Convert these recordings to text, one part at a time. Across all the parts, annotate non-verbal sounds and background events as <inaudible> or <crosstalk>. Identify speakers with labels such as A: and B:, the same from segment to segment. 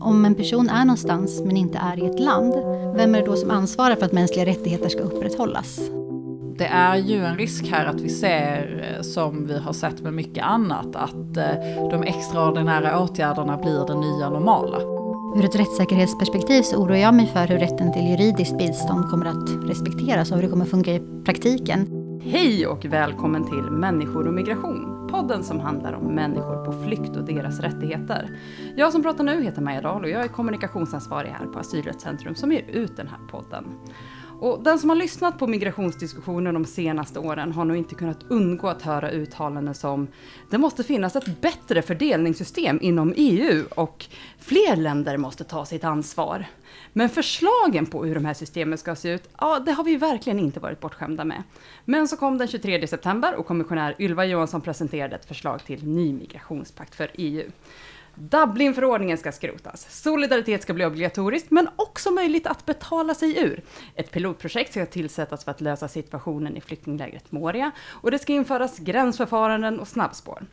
A: Om en person är någonstans men inte är i ett land, vem är det då som ansvarar för att mänskliga rättigheter ska upprätthållas?
B: Det är ju en risk här att vi ser, eh, som vi har sett med mycket annat, att eh, de extraordinära åtgärderna blir det nya normala.
A: Ur ett rättssäkerhetsperspektiv så oroar jag mig för hur rätten till juridiskt bistånd kommer att respekteras och hur det kommer att fungera i praktiken.
C: Hej och välkommen till Människor och migration, podden som handlar om människor på flykt och deras rättigheter. Jag som pratar nu heter Maja Dahl och jag är kommunikationsansvarig här på Asylrättscentrum som ger ut den här podden. Och den som har lyssnat på migrationsdiskussionen de senaste åren har nog inte kunnat undgå att höra uttalanden som det måste finnas ett bättre fördelningssystem inom EU och fler länder måste ta sitt ansvar. Men förslagen på hur de här systemen ska se ut, ja, det har vi verkligen inte varit bortskämda med. Men så kom den 23 september och kommissionär Ylva Johansson presenterade ett förslag till ny migrationspakt för EU. Dublinförordningen ska skrotas. Solidaritet ska bli obligatoriskt, men också möjligt att betala sig ur. Ett pilotprojekt ska tillsättas för att lösa situationen i flyktinglägret Moria och det ska införas gränsförfaranden och snabbspår.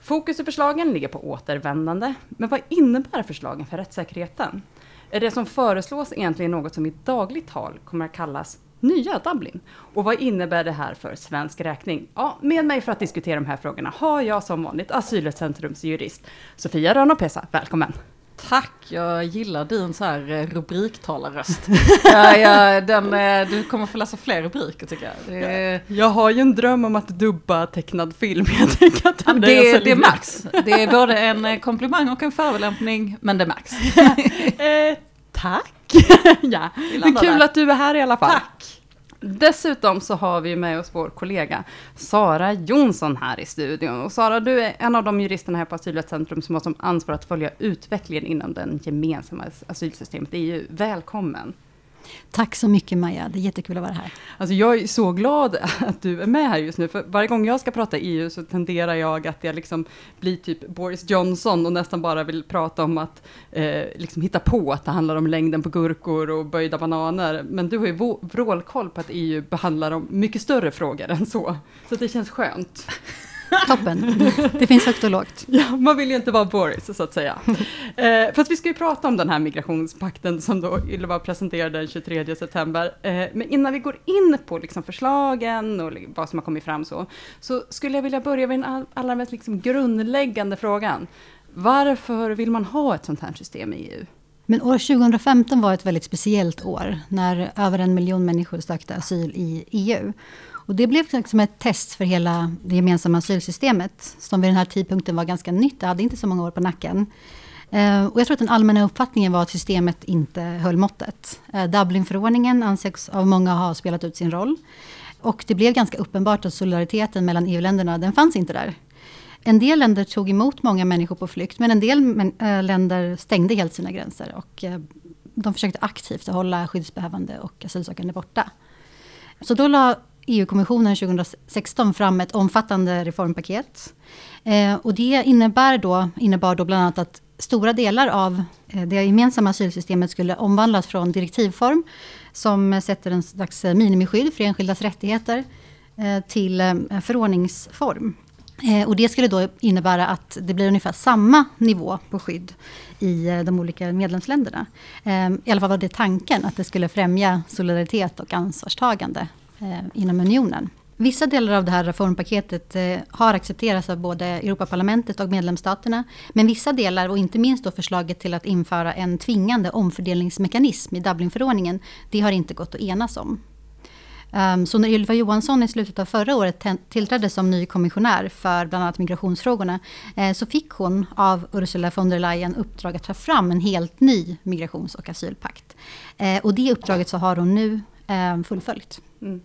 C: Fokus i förslagen ligger på återvändande, men vad innebär förslagen för rättssäkerheten? Är det som föreslås egentligen något som i dagligt tal kommer att kallas nya Dublin. Och vad innebär det här för svensk räkning? Ja, med mig för att diskutera de här frågorna har jag som vanligt Asylrättscentrums jurist Sofia Ranopesa. Välkommen!
B: Tack, jag gillar din så här eh, rubriktalarröst. <laughs> ja, ja, den, eh, du kommer få läsa fler rubriker tycker jag.
C: Det... Jag har ju en dröm om att dubba tecknad film. <laughs> Jag
B: tänker att det, det, det är max. Det är både en eh, komplimang och en förolämpning, men det är max. <laughs>
C: eh, tack! <laughs> ja, men kul där. att du är här i alla fall.
B: Tack!
C: Dessutom så har vi med oss vår kollega Sara Jonsson här i studion. Och Sara, du är en av de juristerna här på Asylrättscentrum som har som ansvar att följa utvecklingen inom den gemensamma asylsystemet i EU. Välkommen!
A: Tack så mycket Maja, det är jättekul att vara här.
C: Alltså jag är så glad att du är med här just nu, för varje gång jag ska prata EU så tenderar jag att jag liksom blir typ Boris Johnson och nästan bara vill prata om att eh, liksom hitta på att det handlar om längden på gurkor och böjda bananer. Men du har ju vrålkoll på att EU behandlar om mycket större frågor än så. Så det känns skönt.
A: Toppen. Det finns högt och lågt.
C: Ja, man vill ju inte vara Boris, så att säga. <laughs> Eh, fast vi ska ju prata om den här migrationspakten som då Ylva presenterade den 23 september. Eh, men innan vi går in på liksom förslagen och vad som har kommit fram så, så skulle jag vilja börja med den allra mest liksom grundläggande frågan. Varför vill man ha ett sånt här system i EU?
A: Men år 2015 var ett väldigt speciellt år, när över en miljon människor sökte asyl i EU. Och det blev liksom ett test för hela det gemensamma asylsystemet, som vid den här tidpunkten var ganska nytt, det hade inte så många år på nacken. Eh, och jag tror att den allmänna uppfattningen var att systemet inte höll måttet. Eh, Dublinförordningen ansågs av många ha spelat ut sin roll. Och det blev ganska uppenbart att solidariteten mellan EU-länderna, den fanns inte där. En del länder tog emot många människor på flykt, men en del eh, länder stängde helt sina gränser. Och de försökte aktivt hålla skyddsbehövande och asylsökande borta. Så då la EU-kommissionen 2016 fram ett omfattande reformpaket. Eh, och det innebär då, innebar då bland annat att stora delar av eh, det gemensamma asylsystemet skulle omvandlas från direktivform, som sätter en slags minimiskydd för enskildas rättigheter, eh, till eh, förordningsform. Eh, och det skulle då innebära att det blir ungefär samma nivå på skydd i eh, de olika medlemsländerna. Eh, I alla fall var det tanken, att det skulle främja solidaritet och ansvarstagande Eh, inom unionen. Vissa delar av det här reformpaketet eh, har accepterats av både Europaparlamentet och medlemsstaterna. Men vissa delar, och inte minst då förslaget till att införa en tvingande omfördelningsmekanism i Dublinförordningen, det har inte gått att enas om. Um, så när Ylva Johansson i slutet av förra året tillträdde som ny kommissionär för bland annat migrationsfrågorna, eh, så fick hon av Ursula von der Leyen uppdrag att ta fram en helt ny migrations och asylpakt. Eh, och det uppdraget så har hon nu eh, fullföljt. Mm.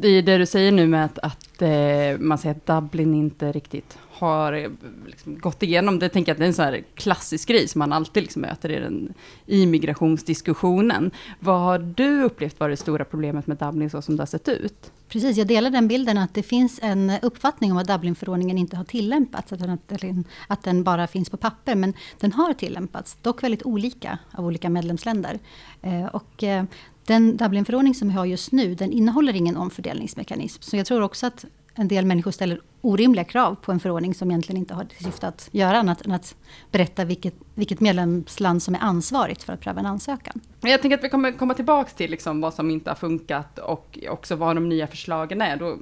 C: Det är det du säger nu med att, att eh, man säger att Dublin inte riktigt har eh, liksom gått igenom. Det tänker jag att det är en sån här klassisk grej som man alltid liksom möter i, den, i migrationsdiskussionen. Vad har du upplevt var det stora problemet med Dublin så som det har sett ut?
A: Precis, jag delar den bilden att det finns en uppfattning om att Dublinförordningen inte har tillämpats. Att den, att den bara finns på papper. Men den har tillämpats, dock väldigt olika av olika medlemsländer. Eh, och den Dublinförordning som vi har just nu, den innehåller ingen omfördelningsmekanism. Så jag tror också att en del människor ställer orimliga krav på en förordning som egentligen inte har till syfte att göra annat än att berätta vilket, vilket medlemsland som är ansvarigt för att pröva en ansökan.
C: Jag tänker att vi kommer komma tillbaka till liksom vad som inte har funkat och också vad de nya förslagen är. Då,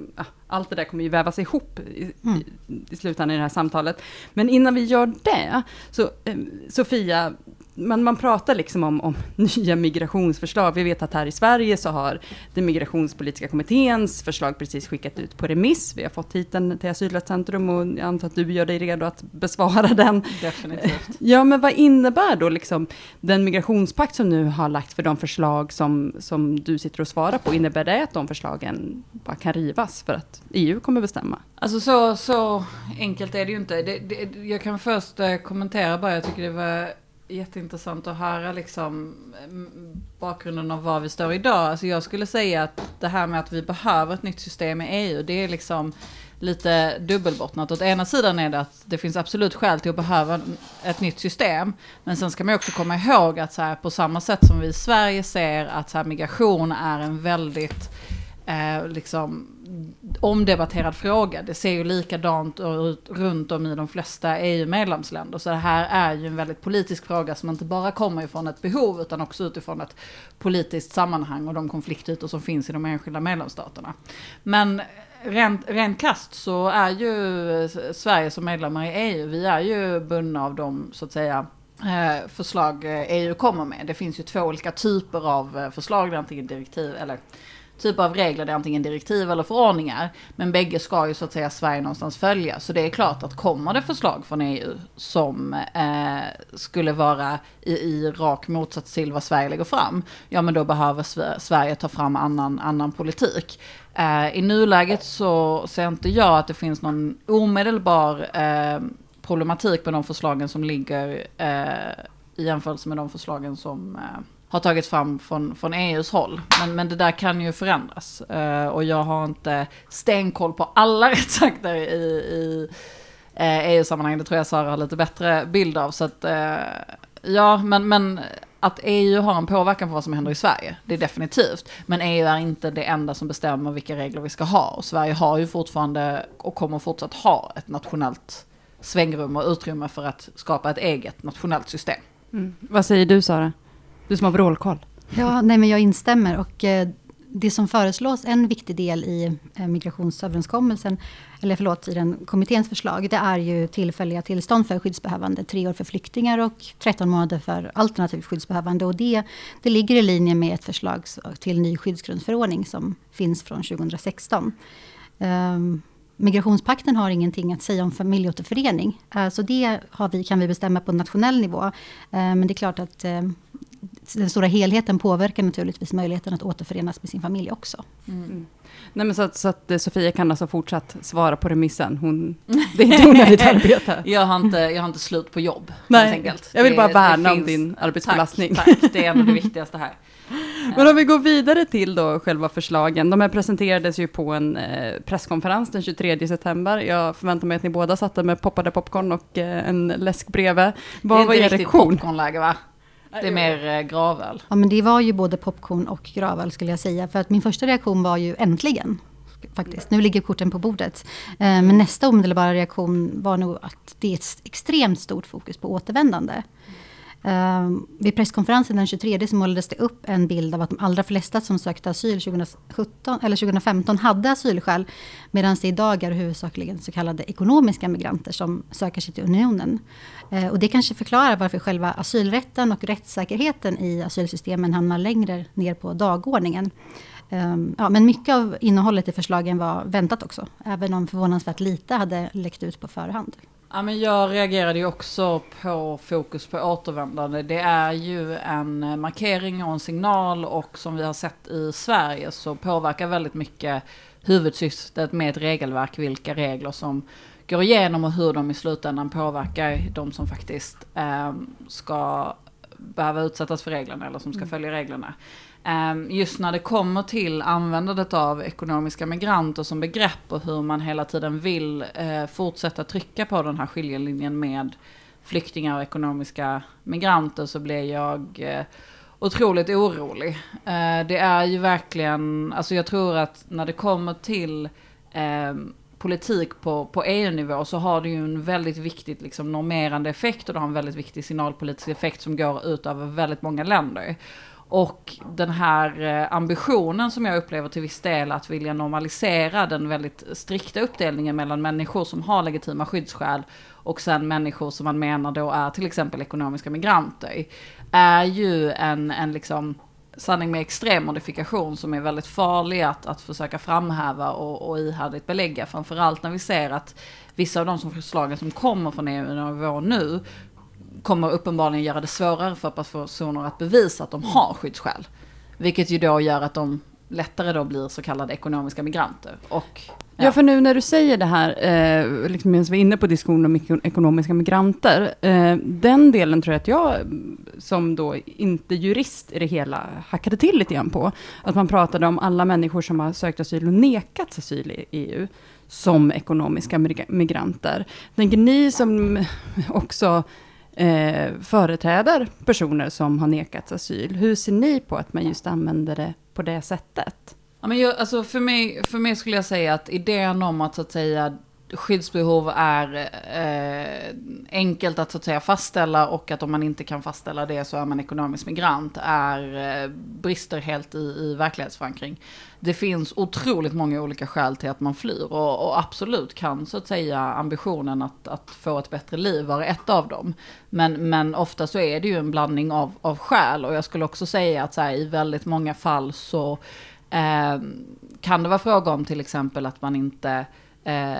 C: allt det där kommer ju vävas ihop i, mm. i, slutändan i det här samtalet. Men innan vi gör det, så eh, Sofia, man, man pratar liksom om, om <laughs> nya migrationsförslag. Vi vet att här i Sverige så har den migrationspolitiska kommitténs förslag precis skickat ut på remiss. Vi har fått hit den till Asylrättscentrum och jag antar att du gör dig redo att besvara den.
B: Definitivt. <laughs>
C: Ja, men vad innebär då liksom den migrationspakt som nu har lagt för de förslag som, som du sitter och svarar på? Innebär det att de förslagen bara kan rivas för att EU kommer bestämma?
B: Alltså så, så enkelt är det ju inte. Det, det, jag kan först eh, kommentera bara, jag tycker det var jätteintressant att höra liksom bakgrunden av var vi står idag. Alltså jag skulle säga att det här med att vi behöver ett nytt system i EU, det är liksom lite dubbelbottnat. Åt ena sidan är det att det finns absolut skäl till att behöva ett nytt system. Men sen ska man också komma ihåg att så här, på samma sätt som vi i Sverige ser att så här, migration är en väldigt eh, liksom, omdebatterad fråga. Det ser ju likadant ut runt om i de flesta EU-medlemsländer. Så det här är ju en väldigt politisk fråga som inte bara kommer ifrån ett behov utan också utifrån ett politiskt sammanhang och de konfliktytor som finns i de enskilda medlemsstaterna. Men rent, rent kast så är ju Sverige som medlemmar i EU, vi är ju bundna av de så att säga eh, förslag EU kommer med. Det finns ju två olika typer av eh, förslag, antingen direktiv eller typ av regler, det är antingen direktiv eller förordningar. Men bägge ska ju så att säga Sverige någonstans följa. Så det är klart att kommer det förslag från EU som eh, skulle vara i, i rak motsats till vad Sverige lägger fram, ja men då behöver Sverige ta fram annan, annan politik. Eh, I nuläget så ser inte jag att det finns någon omedelbar eh, problematik med de förslagen som ligger eh, i jämförelse med de förslagen som eh, har tagits fram från, från EUs håll. Men, men det där kan ju förändras. Uh, och jag har inte stenkoll på alla <laughs> rättsakter i, i eh, uh, EU-sammanhang. Det tror jag Sara har lite bättre bild av. Så att, uh, ja, men, men att EU har en påverkan på vad som händer i Sverige, det är definitivt. Men EU är inte det enda som bestämmer vilka regler vi ska ha. Och Sverige har ju fortfarande och kommer fortsatt ha ett nationellt svängrum och utrymme för att skapa ett eget nationellt system.
C: Mm. Vad säger du Sara? Du som har vrålkoll.
A: Ja, nej men jag instämmer. Och eh, det som föreslås, en viktig del i eh, migrationsöverenskommelsen, eller förlåt, i den kommitténs förslag, det är ju tillfälliga tillstånd för skyddsbehövande. Tre år för flyktingar och 13 månader för alternativt skyddsbehövande. Och det, det ligger i linje med ett förslag till ny skyddsgrundsförordning som finns från 2016. Um, ehm, Migrationspakten har ingenting att säga om familjeåterförening. Eh, så det har vi, kan vi bestämma på nationell nivå. Ehm, men det är klart att ehm, den stora helheten påverkar naturligtvis möjligheten att återförenas med sin familj också.
C: Mm. mm. Nej, men så, att, så att Sofia kan alltså fortsatt svara på remissen. Hon, det är inte onödigt <laughs> arbete.
B: jag, har inte, jag har inte slut på jobb.
C: Nej, jag vill bara värna om din arbetsbelastning.
B: Tack, tack, det är ändå det viktigaste här. <laughs>
C: Men om vi går vidare till då själva förslagen. De här presenterades ju på en eh, presskonferens den 23 september. Jag förväntar mig att ni båda satt med poppade popcorn och eh, en läsk bredvid.
B: Vad var er reaktion? Det är inte riktigt popcornläge va? Det är mer eh, gravöl.
A: Ja, men det var ju både popcorn och gravöl skulle jag säga. För att min första reaktion var ju äntligen. Faktiskt. Nu ligger korten på bordet. Eh, men nästa omedelbara reaktion var nog att det är ett extremt stort fokus på återvändande. Um, vid presskonferensen den 23 så målades det upp en bild av att de allra flesta som sökte asyl 2017, eller 2015 hade asylskäl. Medan det idag är huvudsakligen så kallade ekonomiska migranter som söker sig till unionen. Uh, och det kanske förklarar varför själva asylrätten och rättssäkerheten i asylsystemen hamnar längre ner på dagordningen. Um, ja, men mycket av innehållet i förslagen var väntat också. Även om förvånansvärt lite hade läckt ut på förhand.
B: Ja, men jag reagerade ju också på fokus på återvändande. Det är ju en markering och en signal och som vi har sett i Sverige så påverkar väldigt mycket huvudsyftet med ett regelverk vilka regler som går igenom och hur de i slutändan påverkar de som faktiskt eh, ska behöva utsättas för reglerna eller som ska mm. följa reglerna. Ehm, just när det kommer till användandet av ekonomiska migranter som begrepp och hur man hela tiden vill eh, fortsätta trycka på den här skiljelinjen med flyktingar och ekonomiska migranter så blir jag eh, otroligt orolig. Eh, det är ju verkligen, alltså jag tror att när det kommer till ehm, politik på, på EU-nivå så har det ju en väldigt viktig liksom, normerande effekt och det har en väldigt viktig signalpolitisk effekt som går ut över väldigt många länder. Och den här eh, ambitionen som jag upplever till viss del att vilja normalisera den väldigt strikta uppdelningen mellan människor som har legitima skyddsskäl och sen människor som man menar då är till exempel ekonomiska migranter, är ju en, en liksom sanning med extrem modifikation som är väldigt farlig att, att försöka framhäva och, och ihärdigt belägga. Framförallt när vi ser att vissa av de som förslagen som kommer från EU-nivå nu kommer uppenbarligen göra det svårare för personer att bevisa att de har skyddsskäl. Vilket ju då gör att de lättare då blir så kallade ekonomiska migranter. Och,
C: ja. ja för nu när du säger det här, eh, liksom medan vi är inne på diskussionen om ekonomiska migranter, eh, den delen tror jag att jag, som då inte jurist i det hela, hackade till lite grann på. Att man pratade om alla människor som har sökt asyl och nekats asyl i EU, som ekonomiska migranter. Tänker ni som också eh, företräder personer som har nekats asyl. Hur ser ni på att man just använder det på det sättet?
B: Ja, men jag, alltså för, mig, för mig skulle jag säga att idén om att så att säga skyddsbehov är eh, enkelt att så att säga fastställa och att om man inte kan fastställa det så är man ekonomisk migrant är eh, brister helt i, i verklighetsförankring. Det finns otroligt många olika skäl till att man flyr och, och, absolut kan så att säga ambitionen att, att få ett bättre liv vara ett av dem. Men, men ofta så är det ju en blandning av, av skäl och jag skulle också säga att så här, i väldigt många fall så eh, kan det vara fråga om till exempel att man inte eh,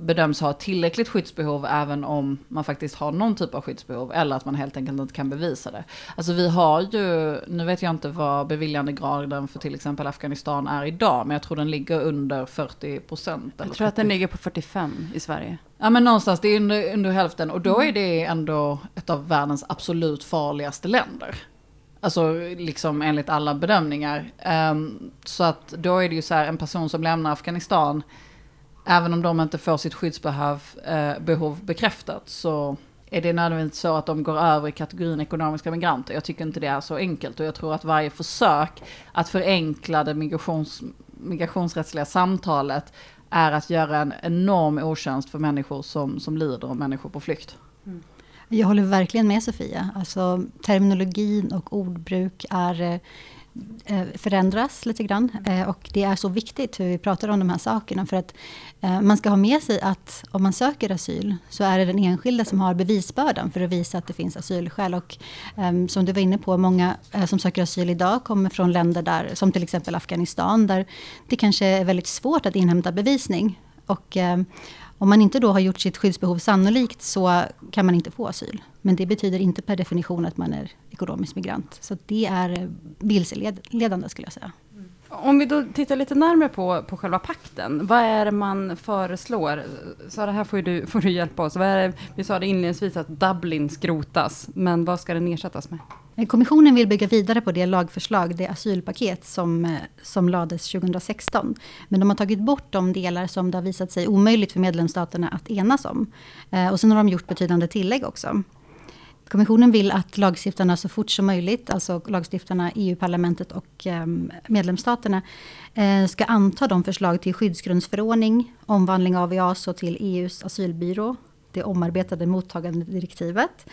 B: bedöms ha tillräckligt skyddsbehov även om man faktiskt har någon typ av skyddsbehov eller att man helt enkelt inte kan bevisa det. Alltså vi har ju, nu vet jag inte vad beviljandegraden för till exempel Afghanistan är idag, men jag tror den ligger under 40 procent.
C: Jag tror att den ligger på 45 i Sverige.
B: Ja men någonstans, det är under, under hälften och då är det ändå ett av världens absolut farligaste länder. Alltså liksom enligt alla bedömningar. Um, så att då är det ju så här, en person som lämnar Afghanistan även om de inte får sitt skyddsbehov eh, behov bekräftat så är det nödvändigtvis så att de går över i kategorin ekonomiska migranter. Jag tycker inte det är så enkelt och jag tror att varje försök att förenkla det migrations, migrationsrättsliga samtalet är att göra en enorm otjänst för människor som, som lider och människor på flykt. Mm.
A: Jag håller verkligen med Sofia. Alltså, terminologin och ordbruk är Eh, förändras lite grann. Eh, och det är så viktigt hur vi pratar om de här sakerna. För att eh, man ska ha med sig att om man söker asyl så är det den enskilde som har bevisbördan för att visa att det finns asylskäl. Och ehm, som du var inne på, många som söker asyl idag kommer från länder där, som till exempel Afghanistan, där det kanske är väldigt svårt att inhämta bevisning. Och om man inte då har gjort sitt skyddsbehov sannolikt så kan man inte få asyl. Men det betyder inte per definition att man är ekonomisk migrant. Så det är vilseledande skulle jag säga.
C: Om vi då tittar lite närmare på, på själva pakten. Vad är det man föreslår? Sara, här får du, <laughs> får du hjälpa oss. Vad är det, vi sa det inledningsvis att Dublin skrotas, men vad ska den ersättas med?
A: Kommissionen vill bygga vidare på det lagförslag, det asylpaket som, eh, som lades 2016. Men de har tagit bort de delar som det har visat sig omöjligt för medlemsstaterna att enas om. Eh, och sen har de gjort betydande tillägg också. Kommissionen vill att lagstiftarna så fort som möjligt, alltså lagstiftarna, EU-parlamentet och ehm, medlemsstaterna, eh, ska anta de förslag till skyddsgrundsförordning, omvandling av EASO till EUs asylbyrå, det omarbetade mottagandedirektivet,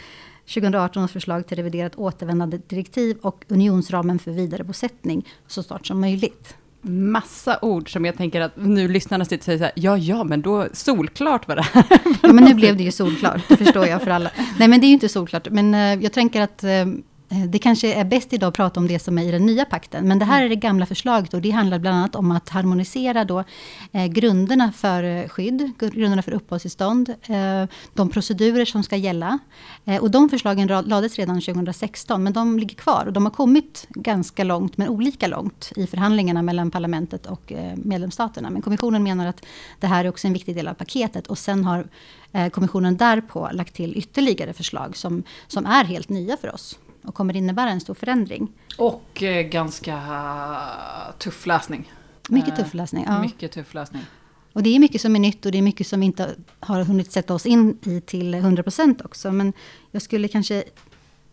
A: 2018 års förslag till reviderat återvändande direktiv och unionsramen för vidarebosättning så snart som möjligt
C: massa ord som jag tänker att nu lyssnarna sitter och säger så här, ja, ja, men då solklart var det här.
A: Ja, men nu blev det ju solklart, det förstår jag för alla. Nej, men det är ju inte solklart, men eh, jag tänker att Eh, det kanske är bäst idag att prata om det som är i den nya pakten. Men det här är det gamla förslaget och det handlar bland annat om att harmonisera då, eh, grunderna för eh, skydd, grunderna för uppehållstillstånd, eh, de procedurer som ska gälla. Eh, och de förslagen lades redan 2016 men de ligger kvar och de har kommit ganska långt men olika långt i förhandlingarna mellan parlamentet och eh, medlemsstaterna. Men kommissionen menar att det här är också en viktig del av paketet och sen har kommissionen därpå lagt till ytterligare förslag som, som är helt nya för oss och kommer innebära en stor förändring.
B: Och eh, ganska tuff läsning.
A: Mycket tuff läsning, ja.
B: Mycket tuff läsning.
A: Och det är mycket som är nytt och det är mycket som vi inte har hunnit sätta oss in i till 100% också. Men jag skulle kanske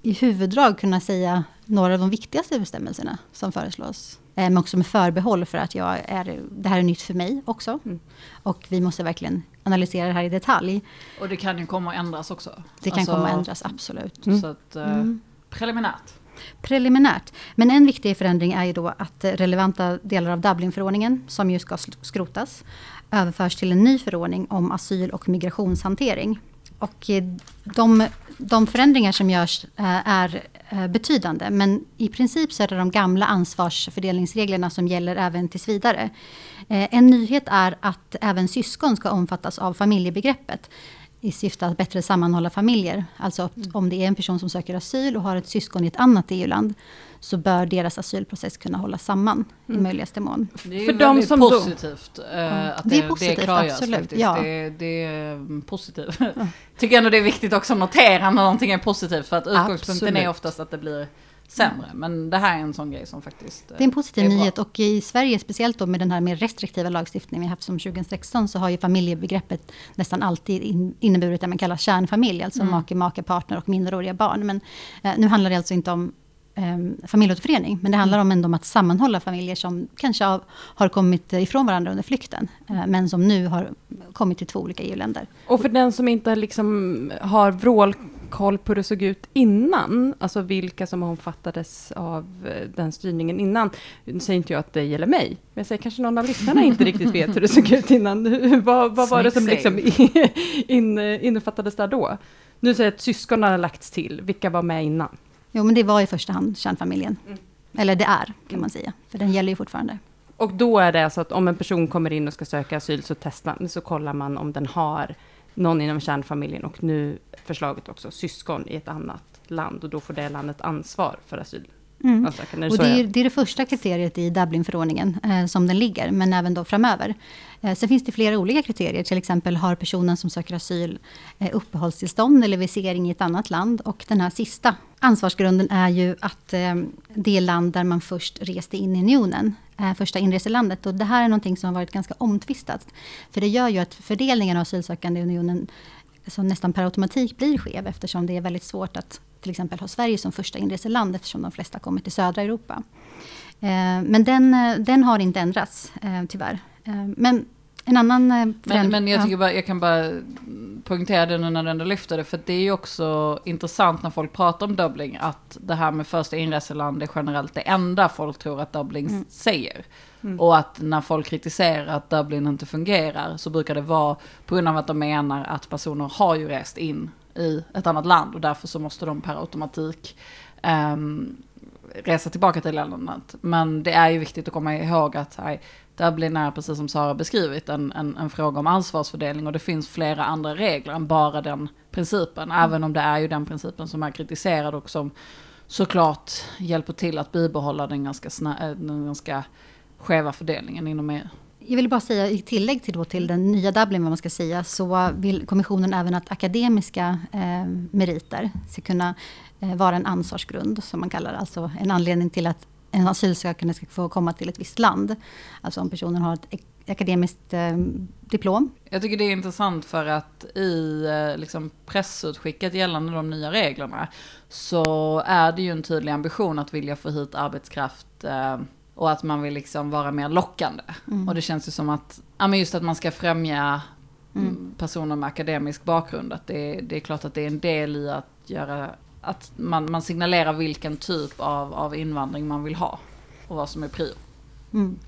A: i huvuddrag kunna säga några av de viktigaste bestämmelserna som föreslås. Eh, men också med förbehåll för att jag är, det här är nytt för mig också.
C: Mm.
A: Och vi måste verkligen analysera det här i detalj.
B: Och det kan ju komma att ändras också.
A: Det kan
B: Alltså,
A: komma att ändras, absolut.
B: Så att, eh, preliminärt.
A: Preliminärt. Men en viktig förändring är ju då att relevanta delar av Dublinförordningen, som ju ska skrotas, överförs till en ny förordning om asyl och migrationshantering. Och eh, de, de förändringar som görs eh, är eh, betydande, men i princip så är det de gamla ansvarsfördelningsreglerna som gäller även tills vidare. En nyhet är att även syskon ska omfattas av familjebegreppet i syfte att bättre sammanhålla familjer. Alltså
C: Mm.
A: om det är en person som söker asyl och har ett syskon i ett annat EU-land så bör deras asylprocess kunna hållas samman
C: Mm.
A: i möjligaste mån.
B: Det är
C: För de
B: väldigt
C: som
B: positivt eh, att
A: Det är
B: det,
A: positivt,
B: det klargörs
A: absolut,
B: faktiskt.
A: ja.
B: Det, det är mm, positivt. <laughs> Tycker ändå det är viktigt också att notera när någonting är positivt för att utgångspunkten är
C: Absolut.
B: oftast att det blir sämre. Men det här är en sån grej som faktiskt eh,
A: Det är en positiv
B: är
A: nyhet och i Sverige, speciellt då med den här mer restriktiva lagstiftningen vi haft som 2016, så har ju familjebegreppet nästan alltid in, inneburit det man kallar kärnfamilj, alltså
B: Mm.
A: make, make, partner och minderåriga barn. Men eh, nu handlar det alltså inte om eh, familjeåterförening, men det handlar om ändå om att sammanhålla familjer som kanske har, har kommit ifrån varandra under flykten, eh, men som nu har kommit till två olika EU-länder.
C: Och för den som inte liksom har vrålkoll på hur det såg ut innan, alltså vilka som omfattades av eh, den styrningen innan. Nu säger inte jag att det gäller mig, men jag säger kanske någon av lyssnarna inte <laughs> riktigt vet hur det såg ut innan. Vad, vad var det som liksom <laughs> in, innefattades där då? Nu säger jag att syskon har lagts till, vilka var med innan?
A: Jo, men det var i första hand kärnfamiljen.
B: Mm.
A: Eller det är, kan man säga, för den gäller ju fortfarande.
C: Och då är det alltså att om en person kommer in och ska söka asyl så testar så kollar man om den har någon inom kärnfamiljen och nu förslaget också syskon i ett annat land och då får det landet ansvar för asyl.
A: Mm.
C: Det
A: Och det, är, det är det första kriteriet i Dublinförordningen eh, som den ligger, men även då framöver. Eh, sen finns det flera olika kriterier, till exempel har personen som söker asyl eh, uppehållstillstånd eller visering i ett annat land. Och den här sista ansvarsgrunden är ju att eh, det land där man först reste in i unionen, eh, första inreselandet. Och det här är någonting som har varit ganska omtvistat. För det gör ju att fördelningen av asylsökande i unionen som nästan per automatik blir skev eftersom det är väldigt svårt att till exempel ha Sverige som första inreseland eftersom de flesta kommer till södra Europa. Eh, men den, den har inte ändrats tyvärr. Men en annan eh,
B: Men, men jag,
A: ja.
B: tycker bara, jag kan bara poängtera det nu när du ändå lyfter det, för det är ju också intressant när folk pratar om Dublin, att det här med första inreseland är generellt det enda folk tror att Dublin
A: Mm.
B: säger. Och att när folk kritiserar att Dublin inte fungerar så brukar det vara på grund av att de menar att personer har ju rest in i ett annat land och därför så måste de per automatik ehm, resa tillbaka till landet. Men det är ju viktigt att komma ihåg att nej, Dublin är, precis som Sara beskrivit, en, en, en fråga om ansvarsfördelning och det finns flera andra regler än bara den principen. Även om det är ju den principen som är kritiserad och som såklart hjälper till att bibehålla den ganska, sna- äh, den ganska skeva fördelningen inom EU.
A: Jag vill bara säga i tillägg till, då, till den nya Dublin, vad man ska säga, så vill kommissionen även att akademiska eh, meriter ska kunna eh, vara en ansvarsgrund, som man kallar det. Alltså en anledning till att en asylsökande ska få komma till ett visst land. Alltså om personen har ett akademiskt eh, diplom.
B: Jag tycker det är intressant för att i eh, liksom, pressutskicket gällande de nya reglerna så är det ju en tydlig ambition att vilja få hit arbetskraft eh, och att man vill liksom vara mer lockande. Och det känns ju som att, ja men just att man ska främja mm. personer med akademisk bakgrund. Att det, det är klart att det är en del i att göra, att man, man signalerar vilken typ av, av invandring man vill ha. Och vad som är prio.
A: Mm.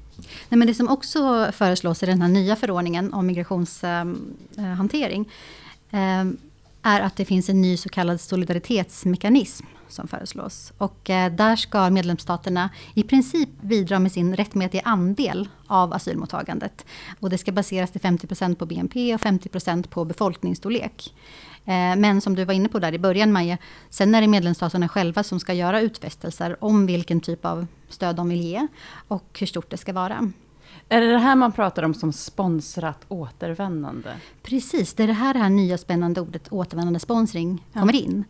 A: Nej, men det som också föreslås i den här nya förordningen om migrationshantering eh, är att det finns en ny så kallad solidaritetsmekanism som föreslås. Och eh, där ska medlemsstaterna i princip bidra med sin rättmätiga andel av asylmottagandet. Och det ska baseras till 50 procent på BNP och 50 procent på befolkningsstorlek. Eh, Men som du var inne på där i början Maja, sen är det medlemsstaterna själva som ska göra utfästelser om vilken typ av stöd de vill ge och hur stort det ska vara.
C: Är det det här man pratar om som sponsrat återvändande?
A: Precis, det är det här, det här nya spännande ordet återvändande sponsring kommer in.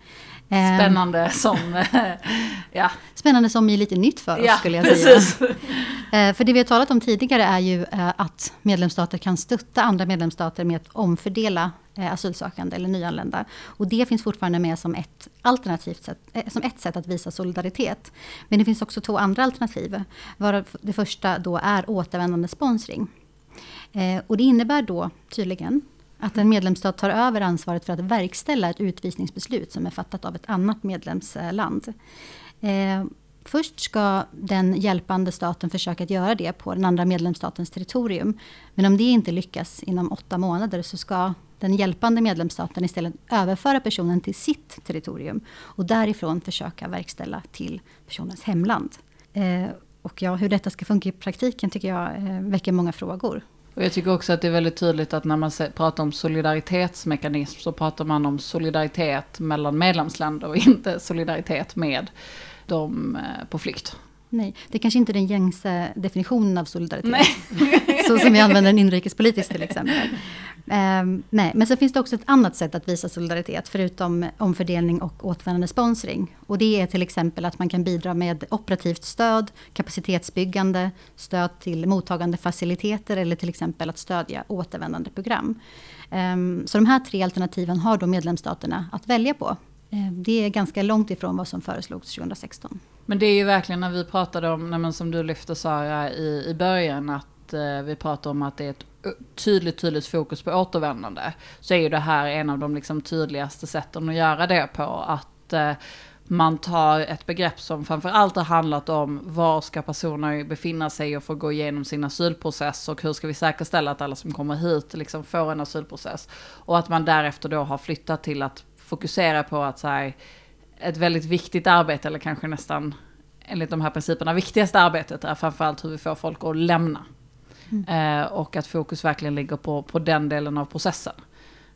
A: Eh,
B: Spännande som, ja.
A: Spännande som är lite nytt för oss
B: Ja,
A: skulle jag
B: precis.
A: säga. Eh, för det vi har talat om tidigare är ju eh, att medlemsstater kan stötta andra medlemsstater med att omfördela eh, asylsökande eller nyanlända. Och det finns fortfarande med som ett alternativt sätt, som ett sätt att visa solidaritet. Men det finns också två andra alternativ. Varav det första då är återvändande sponsring. Och det innebär då tydligen att en medlemsstat tar över ansvaret för att verkställa ett utvisningsbeslut som är fattat av ett annat medlemsland. Eh, först ska den hjälpande staten försöka att göra det på den andra medlemsstatens territorium. Men om det inte lyckas inom åtta månader så ska den hjälpande medlemsstaten istället överföra personen till sitt territorium och därifrån försöka verkställa till personens hemland. Eh, och ja, hur detta ska funka i praktiken tycker jag eh, väcker många frågor.
B: Och jag tycker också att det är väldigt tydligt att när man pratar om solidaritetsmekanism så pratar man om solidaritet mellan medlemsländer och <laughs> inte solidaritet med de eh, på flykt.
A: Nej, det är kanske inte är den gängse definitionen av solidaritet. Nej. <laughs> så som vi använder den inrikespolitiskt till exempel. Um, nej, men så finns det också ett annat sätt att visa solidaritet, förutom omfördelning och återvändande sponsring. Och det är till exempel att man kan bidra med operativt stöd, kapacitetsbyggande, stöd till mottagande faciliteter eller till exempel att stödja återvändande program. Um, så de här tre alternativen har då medlemsstaterna att välja på. Eh, det är ganska långt ifrån vad som föreslogs 2016.
B: Men det är ju verkligen när vi pratade om, nej, som du lyfte Sara i, i början, att eh, vi pratar om att det är ett tydligt, tydligt fokus på återvändande. Så är ju det här en av de liksom tydligaste sätten att göra det på. Att eh, man tar ett begrepp som framförallt har handlat om var ska personer befinna sig och få gå igenom sin asylprocess och hur ska vi säkerställa att alla som kommer hit liksom får en asylprocess. Och att man därefter då har flyttat till att fokusera på att så här, ett väldigt viktigt arbete, eller kanske nästan enligt de här principerna viktigaste arbetet, är framförallt hur vi får folk att lämna. Mm. Eh, och att fokus verkligen ligger på, på den delen av processen.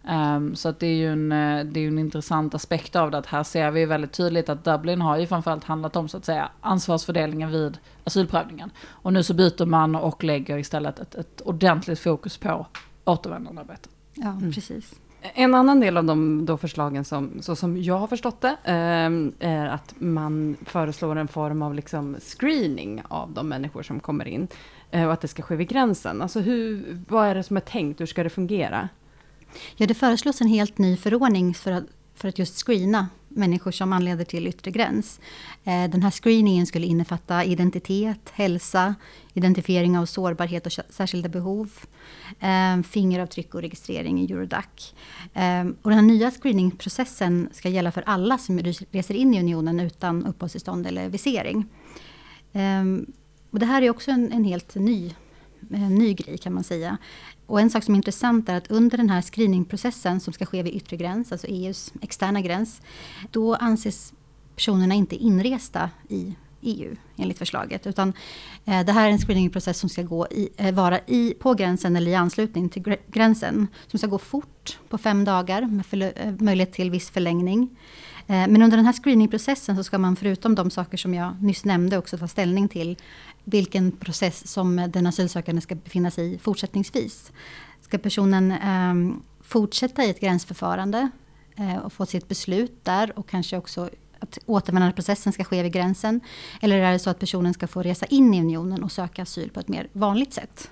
B: Um, så att det är ju en, eh, det är en intressant aspekt av det, att här ser vi väldigt tydligt att Dublin har ju framförallt handlat om så att säga ansvarsfördelningen vid asylprövningen. Och nu så byter man och lägger istället ett, ett ordentligt fokus på återvändandearbete.
A: Ja, mm. precis.
C: En annan del av de då förslagen som, så som jag har förstått det, eh, är att man föreslår en form av liksom screening av de människor som kommer in. Eh, och att det ska ske vid gränsen. Alltså hur, vad är det som är tänkt? Hur ska det fungera?
A: Ja, det föreslås en helt ny förordning för att, för att just screena människor som anleder till yttre gräns. Eh, den här screeningen skulle innefatta identitet, hälsa, identifiering av sårbarhet och särskilda behov, eh, fingeravtryck och registrering i Eurodac. Och den här nya screeningprocessen ska gälla för alla som reser in i unionen utan uppehållstillstånd eller visering. Och det här är också en, en helt ny, en ny grej kan man säga. Och en sak som är intressant är att under den här screeningprocessen som ska ske vid yttre gräns, alltså EUs externa gräns, då anses personerna inte inresta i EU enligt förslaget. Utan eh, det här är en screeningprocess som ska gå i, eh, vara i, på gränsen eller i anslutning till gränsen. Som ska gå fort på fem dagar med eh, möjlighet till viss förlängning. Eh, men under den här screeningprocessen så ska man förutom de saker som jag nyss nämnde också ta ställning till vilken process som den asylsökande ska befinna sig i fortsättningsvis. Ska personen eh, fortsätta i ett gränsförfarande eh, och få sitt beslut där och kanske också att återvändandeprocessen ska ske vid gränsen? Eller är det så att personen ska få resa in i unionen och söka asyl på ett mer vanligt sätt?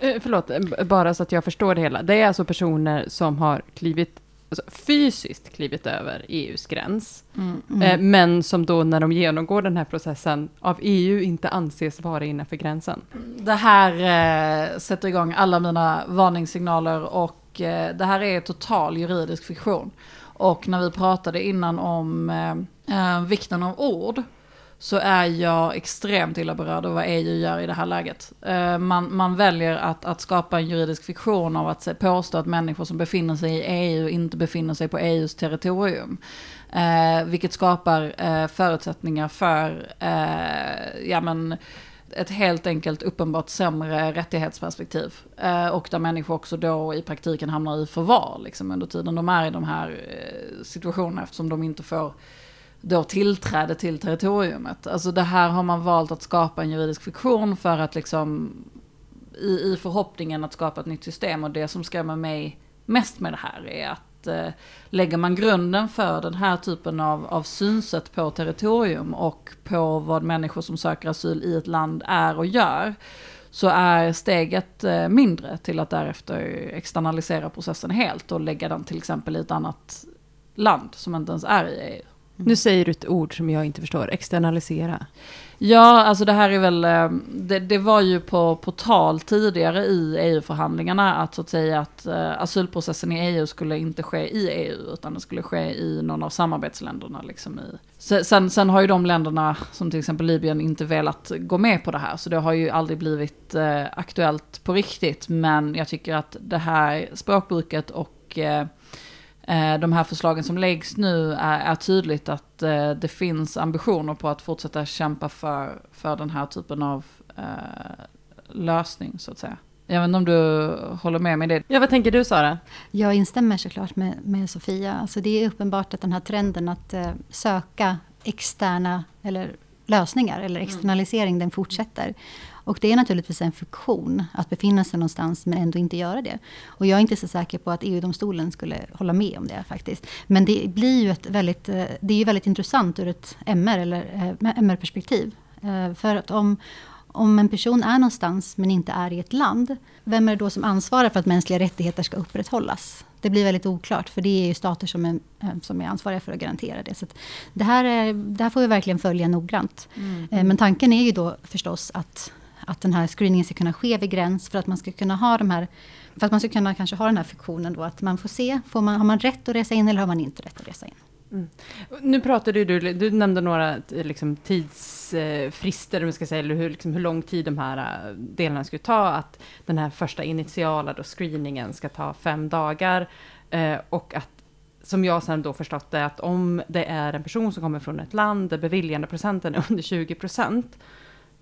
C: Eh, förlåt, eh, bara så att jag förstår det hela. Det är alltså personer som har klivit alltså, fysiskt klivit över EUs gräns. Mm, mm. Eh, men som då när de genomgår den här processen av EU inte anses vara innanför gränsen.
B: Det här eh, sätter igång alla mina varningssignaler och eh, det här är total juridisk fiktion. Och när vi pratade innan om eh, eh, vikten av ord så är jag extremt illa berörd av vad EU gör i det här läget. Eh, man, man väljer att, att skapa en juridisk fiktion av att påstå att människor som befinner sig i EU inte befinner sig på EUs territorium. Eh, vilket skapar eh, förutsättningar för eh, ja, men, ett helt enkelt uppenbart sämre rättighetsperspektiv. Eh, och där människor också då i praktiken hamnar i förvar liksom, under tiden de är i de här eh, situationerna eftersom de inte får då tillträde till territoriumet. Alltså det här har man valt att skapa en juridisk fiktion för att liksom i, i förhoppningen att skapa ett nytt system och det som skrämmer mig mest med det här är att eh, lägger man grunden för den här typen av, av synsätt på territorium och på vad människor som söker asyl i ett land är och gör, så är steget eh, mindre till att därefter externalisera processen helt och lägga den till exempel i ett annat land som inte ens är i EU.
C: Nu säger du ett ord som jag inte förstår, externalisera.
B: Ja, alltså det här är väl, eh, det, det var ju på, på tal tidigare i EU-förhandlingarna att så att säga att uh, asylprocessen i EU skulle inte ske i EU utan det skulle ske i någon av samarbetsländerna. Liksom i. Sen, sen har ju de länderna, som till exempel Libyen, inte velat gå med på det här. Så det har ju aldrig blivit uh, aktuellt på riktigt. Men jag tycker att det här språkbruket och Eh, de här förslagen som läggs nu är, är tydligt att eh, det finns ambitioner på att fortsätta kämpa för, för den här typen av eh, lösning så att säga. Jag vet inte om du håller med mig det?
C: Ja, vad tänker du Sara?
A: Jag instämmer såklart med, med Sofia. Alltså det är uppenbart att den här trenden att eh, söka externa eller lösningar eller mm. externalisering, mm. den fortsätter. Och det är naturligtvis en funktion att befinna sig någonstans men ändå inte göra det. Och jag är inte så säker på att EU-domstolen skulle hålla med om det faktiskt. Men det blir ju ett väldigt, eh, det är ju väldigt intressant ur ett MR eller eh, MR-perspektiv. Eh, för att om, om en person är någonstans men inte är i ett land, vem är det då som ansvarar för att mänskliga rättigheter ska upprätthållas? Det blir väldigt oklart, för det är ju stater som är, som är ansvariga för att garantera det. Så det, här är, det här får vi verkligen följa noggrant. Mm. Men tanken är ju då förstås att att den här screeningen ska kunna ske vid gräns för att man ska kunna ha de här för att man ska kunna kanske ha den här funktionen då att man får se, får man, har man rätt att resa in eller har man inte rätt att resa in?
C: Mm. Nu pratade du, du nämnde några liksom, tidsfrister, om ska säga, eller hur, liksom, hur lång tid de här äh, delarna skulle ta. Att den här första initiala då, screeningen ska ta fem dagar. Eh, och att, som jag sen då förstått det, att om det är en person som kommer från ett land där beviljandeprocenten är under 20 procent,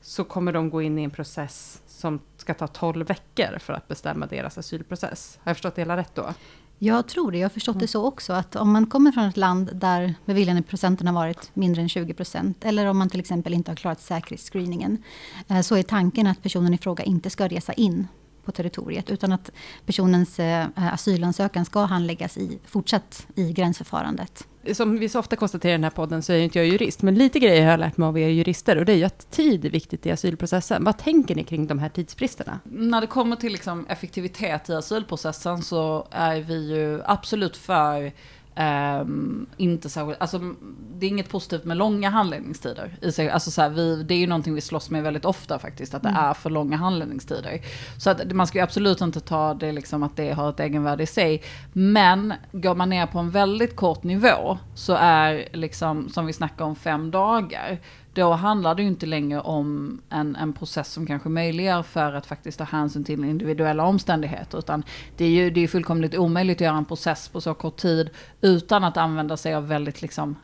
C: så kommer de gå in i en process som ska ta 12 veckor för att bestämma deras asylprocess. Har jag förstått det hela rätt då?
A: Jag tror det. Jag har förstått mm. det så också. Att om man kommer från ett land där beviljandeprocenten har varit mindre än 20 procent. Eller om man till exempel inte har klarat säkerhetsscreeningen. Eh, så är tanken att personen i fråga inte ska resa in på territoriet. Utan att personens eh, asylansökan ska handläggas i, fortsatt i gränsförfarandet
C: som vi så ofta konstaterar i den här podden så är inte jag jurist, men lite grejer har jag lärt mig av er jurister och det är ju att tid är viktigt i asylprocessen. Vad tänker ni kring de här tidsbristerna?
B: När det kommer till liksom effektivitet i asylprocessen så är vi ju absolut för Um, inte särskilt, alltså det är inget positivt med långa handläggningstider. I sig. Alltså så här, vi, det är ju någonting vi slåss med väldigt ofta faktiskt, att det mm. är för långa handläggningstider. Så att man ska ju absolut inte ta det liksom att det har ett egenvärde i sig. Men går man ner på en väldigt kort nivå så är liksom, som vi snackar om, fem dagar då handlar det ju inte längre om en, en process som kanske möjliggör för att faktiskt ta hänsyn till individuella omständigheter. Utan det är ju det är fullkomligt omöjligt att göra en process på så kort tid utan att använda sig av väldigt, liksom,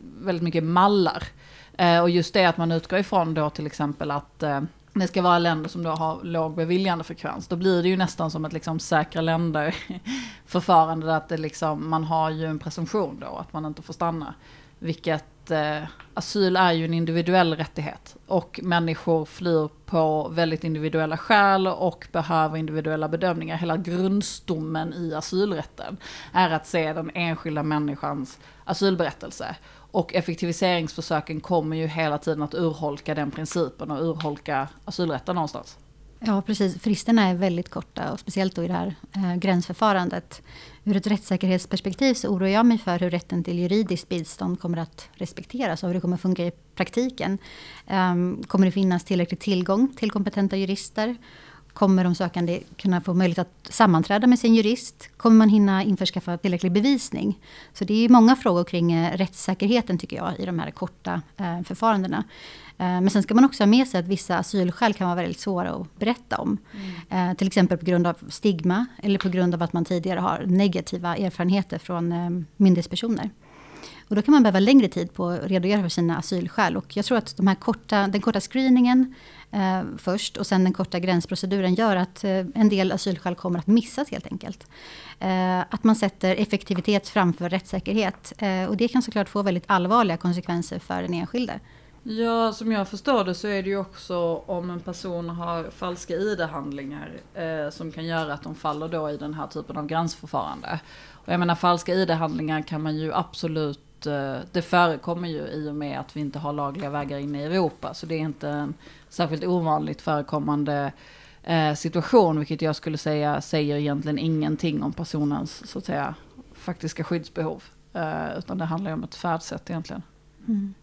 B: väldigt mycket mallar. Eh, och just det att man utgår ifrån då till exempel att eh, det ska vara länder som då har låg beviljandefrekvens. Då blir det ju nästan som ett liksom säkra länder förfarande. Att det liksom, man har ju en presumtion då att man inte får stanna. Vilket eh, asyl är ju en individuell rättighet. Och människor flyr på väldigt individuella skäl och behöver individuella bedömningar. Hela grundstommen i asylrätten är att se den enskilda människans asylberättelse. Och effektiviseringsförsöken kommer ju hela tiden att urholka den principen och urholka asylrätten någonstans.
A: Ja, precis. Fristerna är väldigt korta och speciellt då i det här eh, gränsförfarandet. Ur ett rättssäkerhetsperspektiv så oroar jag mig för hur rätten till juridiskt bistånd kommer att respekteras och hur det kommer att funka i praktiken. Um, kommer det finnas tillräcklig tillgång till kompetenta jurister? Kommer de sökande kunna få möjlighet att sammanträda med sin jurist? Kommer man hinna införskaffa tillräcklig bevisning? Så det är många frågor kring eh, rättssäkerheten tycker jag i de här korta eh, förfarandena. Eh, men sen ska man också ha med sig att vissa asylskäl kan vara väldigt svåra att berätta om. Mm. Eh, till exempel på grund av stigma eller på grund av att man tidigare har negativa erfarenheter från eh, myndighetspersoner. Och då kan man behöva längre tid på att redogöra för sina asylskäl. Och jag tror att de här korta, den korta screeningen eh, först och sen den korta gränsproceduren gör att eh, en del asylskäl kommer att missas helt enkelt. Eh, att man sätter effektivitet framför rättssäkerhet. och det kan såklart få väldigt allvarliga konsekvenser för den enskilde.
B: Ja, som jag förstår det så är det ju också om en person har falska ID-handlingar eh, som kan göra att de faller då i den här typen av gränsförfarande. Och jag menar falska ID-handlingar kan man ju absolut, eh, det förekommer ju i och med att vi inte har lagliga vägar in i Europa. Så det är inte en särskilt ovanligt förekommande eh, situation, vilket jag skulle säga säger egentligen ingenting om personens så att säga faktiska skyddsbehov. Eh, utan det handlar ju om ett färdsätt egentligen.
A: Mm.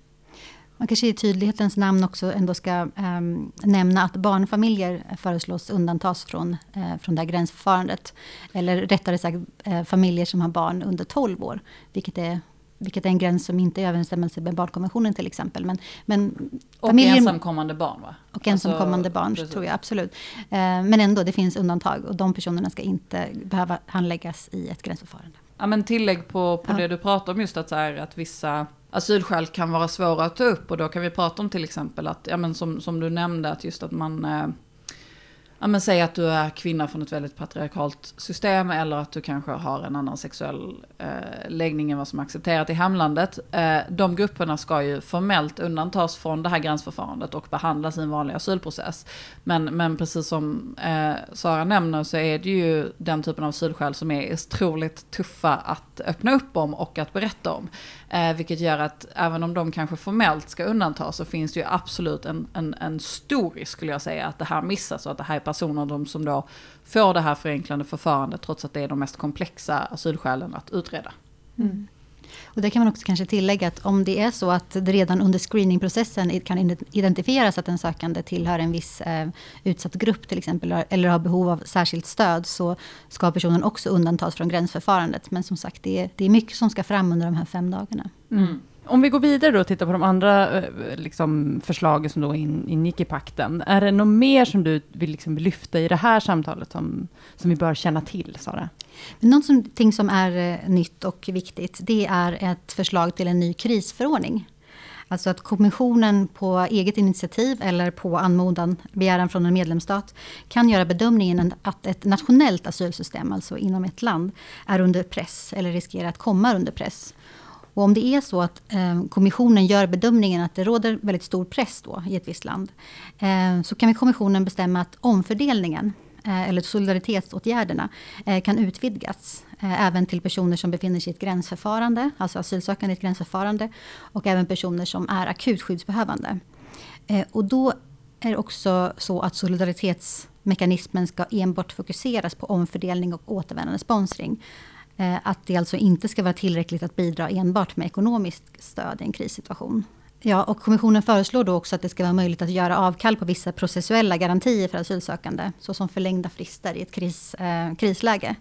A: Man kanske i tydlighetens namn också ändå ska um, nämna att barnfamiljer föreslås undantas från, uh, från det här gränsförfarandet. Eller rättare sagt uh, familjer som har barn under 12 år. Vilket är, vilket är en gräns som inte är i överensstämmelse med barnkonventionen till exempel. Men, men
B: och familjer, ensamkommande barn va?
A: Och ensamkommande alltså, barn precis. tror jag absolut. Uh, men ändå, det finns undantag. Och de personerna ska inte behöva handläggas i ett gränsförfarande.
B: Ja men tillägg på, på ja. det du pratar om just att, så här, att vissa asylskäl kan vara svåra att ta upp. Och då kan vi prata om till exempel att, ja men som, som du nämnde, att just att man eh, ja, men säg att du är kvinna från ett väldigt patriarkalt system eller att du kanske har en annan sexuell eh, läggning än vad som är accepterat i hemlandet. Eh, de grupperna ska ju formellt undantas från det här gränsförfarandet och behandlas i en vanlig asylprocess. Men, men precis som eh, Sara nämner så är det ju den typen av asylskäl som är otroligt tuffa att öppna upp om och att berätta om. Eh, vilket gör att även om de kanske formellt ska undantas så finns det ju absolut en, en, en stor risk skulle jag säga att det här missas och att det här är personer de som då får det här förenklande förfarandet trots att det är de mest komplexa asylskälen att utreda.
A: Mm. Och det kan man också kanske tillägga att om det är så att det redan under screeningprocessen kan identifieras att en sökande tillhör en viss eh, utsatt grupp till exempel, eller har behov av särskilt stöd, så ska personen också undantas från gränsförfarandet. Men som sagt, det är, det är mycket som ska fram under de här fem dagarna.
C: Mm. Om vi går vidare och tittar på de andra eh, liksom, förslagen som då in, ingick i pakten. Är det något mer som du vill liksom lyfta i det här samtalet som, som vi bör känna till, Sara?
A: Någonting som är eh, nytt och viktigt, det är ett förslag till en ny krisförordning. Alltså att kommissionen på eget initiativ eller på anmodan, begäran från en medlemsstat, kan göra bedömningen att ett nationellt asylsystem, alltså inom ett land, är under press eller riskerar att komma under press. Och om det är så att eh, kommissionen gör bedömningen att det råder väldigt stor press då i ett visst land, eh, så kan kommissionen bestämma att omfördelningen eh, eller solidaritetsåtgärderna eh, kan utvidgas eh, även till personer som befinner sig i ett gränsförfarande, alltså asylsökande i ett gränsförfarande, och även personer som är akut skyddsbehövande. Eh, och då är det också så att solidaritetsmekanismen ska enbart fokuseras på omfördelning och återvändande sponsring. Eh, att det alltså inte ska vara tillräckligt att bidra enbart med ekonomiskt stöd i en krissituation. Ja, och kommissionen föreslår då också att det ska vara möjligt att göra avkall på vissa processuella garantier för asylsökande, såsom förlängda frister i ett kris, eh, krisläge.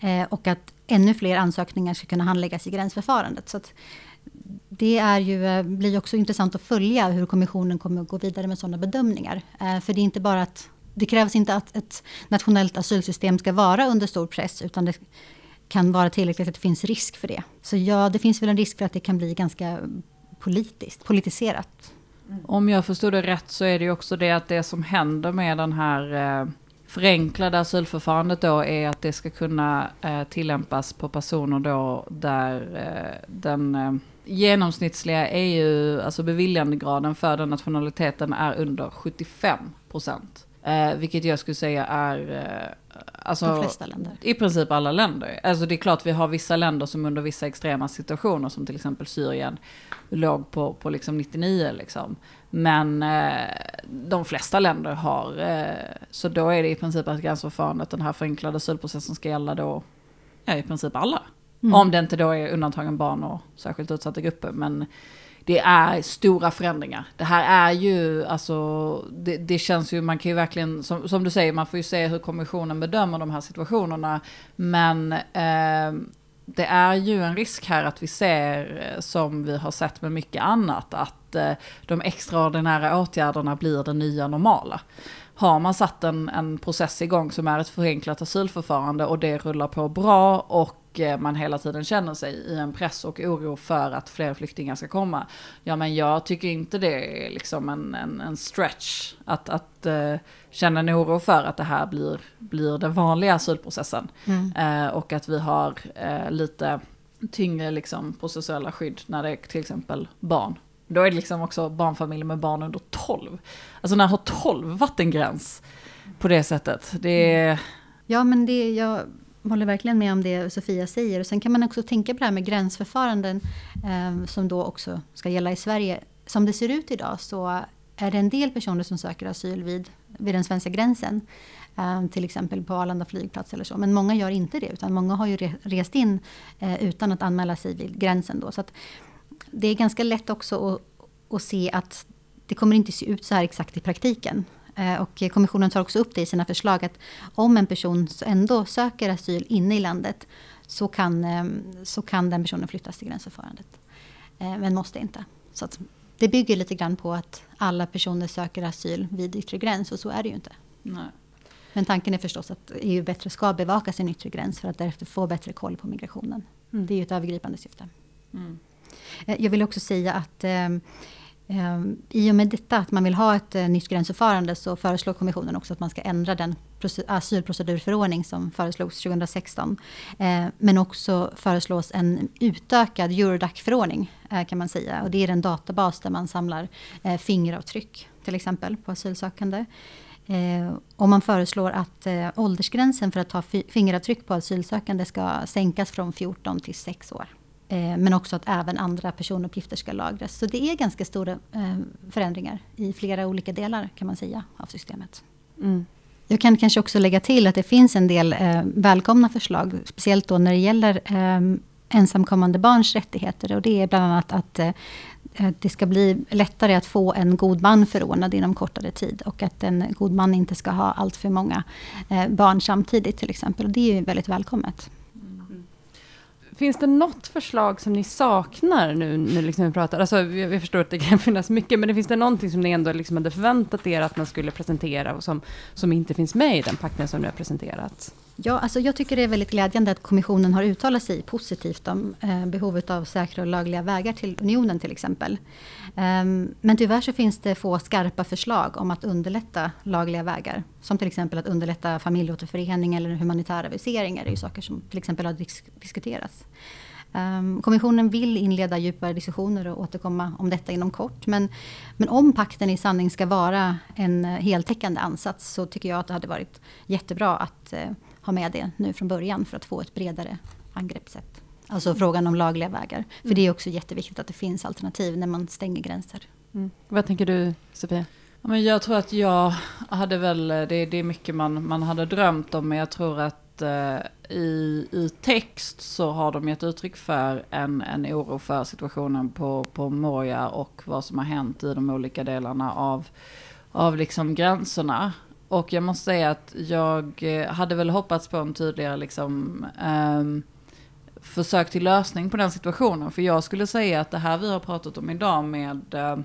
A: Eh, och att ännu fler ansökningar ska kunna handläggas i gränsförfarandet. Så det är ju, eh, blir också intressant att följa hur kommissionen kommer att gå vidare med sådana bedömningar. Eh, för det är inte bara att det krävs inte att ett nationellt asylsystem ska vara under stor press, utan det kan vara tillräckligt att det finns risk för det. Så ja, det finns väl en risk för att det kan bli ganska politiskt, politiserat.
B: Mm. Om jag förstod det rätt så är det ju också det att det som händer med den här eh, förenklade asylförfarandet då är att det ska kunna eh, tillämpas på personer då där eh, den eh, genomsnittliga EU, alltså beviljandegraden för den nationaliteten är under 75 procent. Eh, vilket jag skulle säga är eh, alltså,
A: de flesta länder.
B: I princip alla länder. Alltså det är klart vi har vissa länder som under vissa extrema situationer, som till exempel Syrien, låg på, på liksom 99 liksom. Men eh, de flesta länder har, eh, så då är det i princip att gränsförfarandet, den här förenklade asylprocessen ska gälla då, ja i princip alla. Mm. Om det inte då är undantagen barn och särskilt utsatta grupper. Men det är stora förändringar. Det här är ju, alltså, det, det, känns ju, man kan ju verkligen, som, som, du säger, man får ju se hur kommissionen bedömer de här situationerna. Men eh, det är ju en risk här att vi ser, eh, som vi har sett med mycket annat, att eh, de extraordinära åtgärderna blir det nya normala. Har man satt en, en process igång som är ett förenklat asylförfarande och det rullar på bra och och eh, man hela tiden känner sig i en press och oro för att fler flyktingar ska komma. Ja men jag tycker inte det är liksom en, en, en stretch att, att uh, känna en oro för att det här blir, blir den vanliga asylprocessen. Mm. Uh, och att vi har uh, lite tyngre liksom, processuella skydd när det är till exempel barn Då är det liksom också barnfamiljer med barn under 12. Alltså när har 12 varit en gräns på det sättet? Det är...
A: Ja, men det, jag håller verkligen med om det Sofia säger. Och sen kan man också tänka på det här med gränsförfaranden eh, som då också ska gälla i Sverige. Som det ser ut idag så är det en del personer som söker asyl vid, vid den svenska gränsen. Eh, till exempel på Arlanda flygplats eller så. Men många gör inte det, utan många har ju rest in eh, utan att anmäla sig vid gränsen. Då. Så det är ganska lätt också att, att se att det kommer inte se ut så här exakt i praktiken. Eh, och kommissionen tar också upp det i sina förslag att om en person ändå söker asyl inne i landet så kan, eh, så kan den personen flyttas till gränsförfarandet. Eh, men måste inte. Så det bygger lite grann på att alla personer söker asyl vid yttre gräns och så är det ju inte.
B: Nej.
A: Men tanken är förstås att EU bättre ska bevaka sin yttre gräns för att därefter få bättre koll på migrationen. Mm. Det är ju ett övergripande syfte. Mm. Jag vill också säga att Ehm, I och med detta att man vill ha ett eh, nytt gränsförfarande så föreslår kommissionen också att man ska ändra den asylprocedurförordning som föreslogs 2016. Ehm, men också föreslås en utökad Eurodac-förordning eh, kan man säga. Och det är en databas där man samlar eh, fingeravtryck till exempel på asylsökande. Ehm, och man föreslår att åldersgränsen för att ta fingeravtryck på asylsökande ska sänkas från 14 till 6 år. Eh, men också att även andra personuppgifter ska lagras. Så det är ganska stora eh, förändringar i flera olika delar kan man säga av systemet. Mm. Jag kan kanske också lägga till att det finns en del eh, välkomna förslag, speciellt då när det gäller ensamkommande barns rättigheter. Och det är bland annat att det ska bli lättare att få en god man förordnad inom kortare tid. Och att en god man inte ska ha allt för många barn samtidigt till exempel. Och det är ju väldigt välkommet.
C: Finns det något förslag som ni saknar nu när liksom vi pratar? Alltså, jag, förstår att det kan <laughs> finnas mycket, men det finns det någonting som ni ändå liksom hade förväntat er att man skulle presentera och som, som inte finns med i den pakten som nu har presenterats?
A: Ja, alltså jag tycker det är väldigt glädjande att kommissionen har uttalat sig positivt om eh, behovet av säkra och lagliga vägar till unionen till exempel. Um, men tyvärr så finns det få skarpa förslag om att underlätta lagliga vägar. Som till exempel att underlätta familjeåterförening eller humanitära viseringar. Det är ju saker som till exempel har disk diskuterats. Um, kommissionen vill inleda djupare diskussioner och återkomma om detta inom kort. Men, men om pakten i sanning ska vara en eh, heltäckande ansats så tycker jag att det hade varit jättebra att uh, ha med det nu från början för att få ett bredare angreppssätt. Alltså frågan om lagliga vägar. För mm. det är också jätteviktigt att det finns alternativ när man stänger gränser.
C: Mm. Vad tänker du Sofia?
B: men jag tror att jag hade väl, det, det är mycket man, man hade drömt om, men jag tror att eh, i, i text så har de gett uttryck för en, en oro för situationen på, på Moria och vad som har hänt i de olika delarna av, av liksom gränserna. Och jag måste säga att jag eh, hade väl hoppats på en tydligare liksom, um, försök till lösning på den situationen. För jag skulle säga att det här vi har pratat om idag med eh,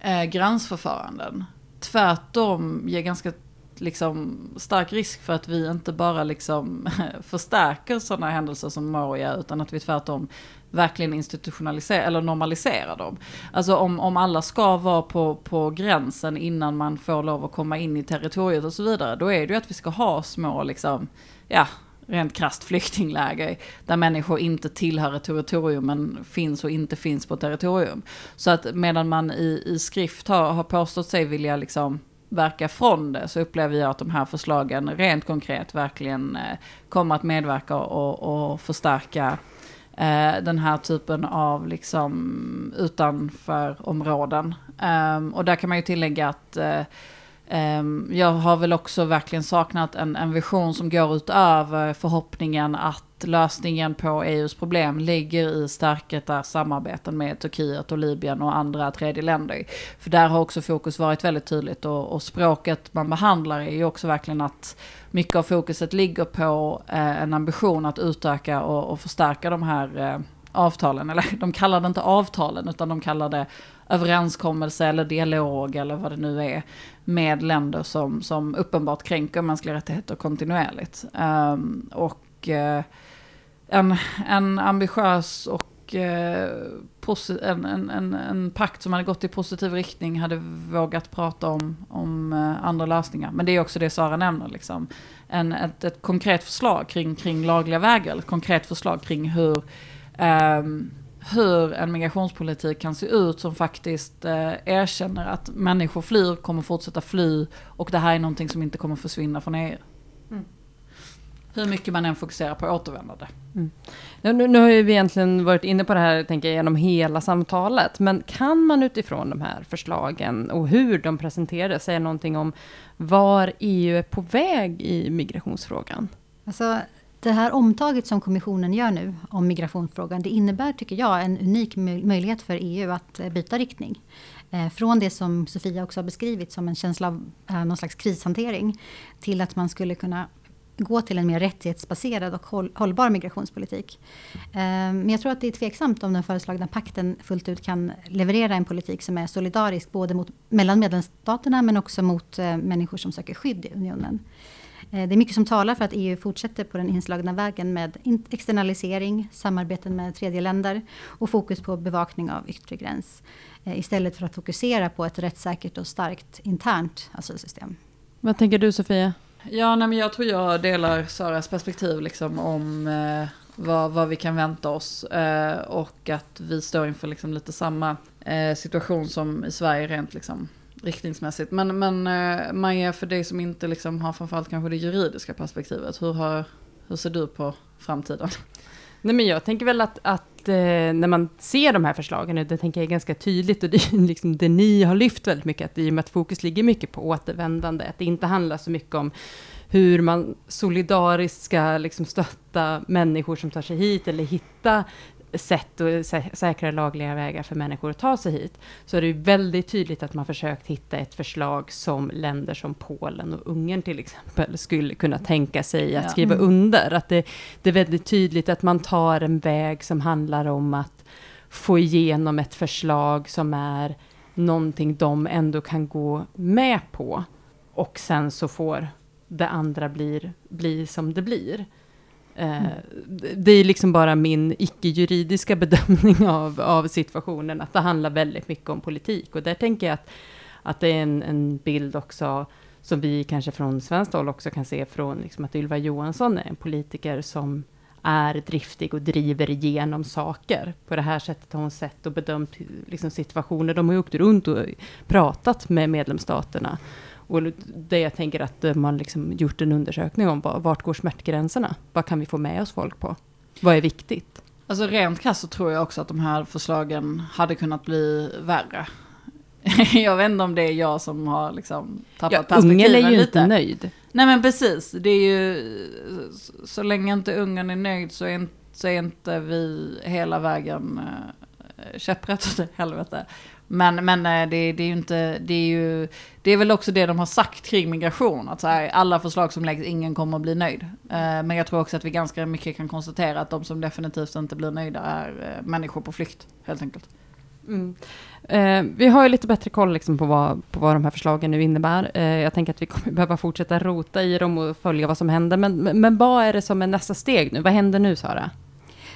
B: eh gränsförfaranden tvärtom ger ganska liksom, stark risk för att vi inte bara liksom, <laughs> förstärker sådana händelser som Moria utan att vi tvärtom verkligen institutionalisera eller normalisera dem. Alltså om, om alla ska vara på, på gränsen innan man får lov att komma in i territoriet och så vidare, då är det ju att vi ska ha små, liksom, ja, rent krasst flyktingläger där människor inte tillhör ett territorium men finns och inte finns på territorium. Så att medan man i, i skrift har, har påstått sig vilja liksom verka från det så upplever jag att de här förslagen rent konkret verkligen eh, kommer att medverka och, och förstärka eh, den här typen av liksom utanför områden. Um, och där kan man ju tillägga att um, jag har väl också verkligen saknat en, en vision som går utöver förhoppningen att lösningen på EUs problem ligger i starkare samarbeten med Turkiet och Libyen och andra tredje länder. För där har också fokus varit väldigt tydligt och, och språket man behandlar är ju också verkligen att mycket av fokuset ligger på eh, en ambition att utöka och, och förstärka de här eh, avtalen, eller de kallar det inte avtalen utan de kallar det överenskommelse eller dialog eller vad det nu är med länder som, som uppenbart kränker mänskliga rättigheter kontinuerligt. Um, och uh, en, en ambitiös och eh, en, en, en, en, pakt som hade gått i positiv riktning hade vågat prata om, om eh, andra lösningar. Men det är också det Sara nämner. Liksom. En, ett, ett konkret förslag kring, kring lagliga vägar, ett konkret förslag kring hur, um, hur en migrationspolitik kan se ut som faktiskt eh, erkänner att människor flyr, kommer fortsätta fly och det här är någonting som inte kommer försvinna från EU. Hur mycket man än fokuserar på återvändande.
C: Mm. Nu, nu, har vi egentligen varit inne på det här tänker jag, genom hela samtalet, men kan man utifrån de här förslagen och hur de presenterades säga någonting om var EU är på väg i migrationsfrågan?
A: Alltså, det här omtaget som kommissionen gör nu om migrationsfrågan, det innebär, tycker jag, en unik möjlighet för EU att eh, byta riktning. Eh, från det som Sofia också har beskrivit som en känsla av eh, någon slags krishantering, till att man skulle kunna gå till en mer rättighetsbaserad och hållbar migrationspolitik. Eh, men jag tror att det är tveksamt om den föreslagna pakten fullt ut kan leverera en politik som är solidarisk både mot, mellan medlemsstaterna men också mot eh, människor som söker skydd i unionen. Eh, det är mycket som talar för att EU fortsätter på den inslagna vägen med externalisering, samarbeten med tredje länder och fokus på bevakning av yttre gräns. Istället för att fokusera på ett rättssäkert och starkt internt asylsystem.
C: Vad tänker du Sofia?
B: Ja, nej, men jag tror jag delar Saras perspektiv liksom, om eh, vad, vad, vi kan vänta oss. Eh, och att vi står inför liksom, lite samma eh, situation som i Sverige rent liksom, riktningsmässigt. Men, men eh, Maja, för dig som inte liksom har framförallt kanske det juridiska perspektivet, hur, har, hur ser du på framtiden?
C: Nej, men jag tänker väl att, att eh, när man ser de här förslagen, det tänker jag är ganska tydligt, och det är <laughs> liksom det ni har lyft väldigt mycket, att i och med att fokus ligger mycket på återvändande, att det inte handlar så mycket om hur man solidariskt ska liksom stötta människor som tar sig hit, eller hitta sätt och sä säkra lagliga vägar för människor att ta sig hit, så är det ju väldigt tydligt att man försökt hitta ett förslag som länder som Polen och Ungern till exempel skulle kunna tänka sig att skriva mm. under. Att det, det är väldigt tydligt att man tar en väg som handlar om att få igenom ett förslag som är någonting de ändå kan gå med på. Och sen så får det andra blir, bli som det blir. Mm. Det är liksom bara min icke-juridiska <laughs> bedömning av, av situationen, att det handlar väldigt mycket om politik. Och där tänker jag att, att det är en, en bild också, som vi kanske från svenskt håll också kan se från liksom att Ylva Johansson är en politiker som är driftig och driver igenom saker. På det här sättet har hon sett och bedömt liksom, situationer. De har ju åkt runt och pratat med medlemsstaterna och det jag tänker att man liksom gjort en undersökning om, vart går smärtgränserna? Vad kan vi få med oss folk på? Vad är viktigt?
B: Alltså rent krasst så tror jag också att de här förslagen hade kunnat bli värre. <laughs> jag vet inte om det är jag som har liksom tappat ja, perspektiven lite. Ungern är ju lite.
C: inte nöjd.
B: Nej men precis, det är ju, så länge inte Ungern är nöjd så är, så är inte vi hela vägen äh, käpprätt åt helvete. Men, men eh, det, det, är ju inte, det är ju, det är väl också det de har sagt kring migration. Att så här, alla förslag som läggs, ingen kommer att bli nöjd. Eh, men jag tror också att vi ganska mycket kan konstatera att de som definitivt inte blir nöjda är eh, människor på flykt, helt enkelt.
C: Mm. Eh, vi har ju lite bättre koll liksom på, vad, på vad de här förslagen nu innebär. Eh, jag tänker att vi kommer <laughs> behöva fortsätta rota i dem och följa vad som händer. Men, men vad är det som är nästa steg nu? Vad händer nu, Sara?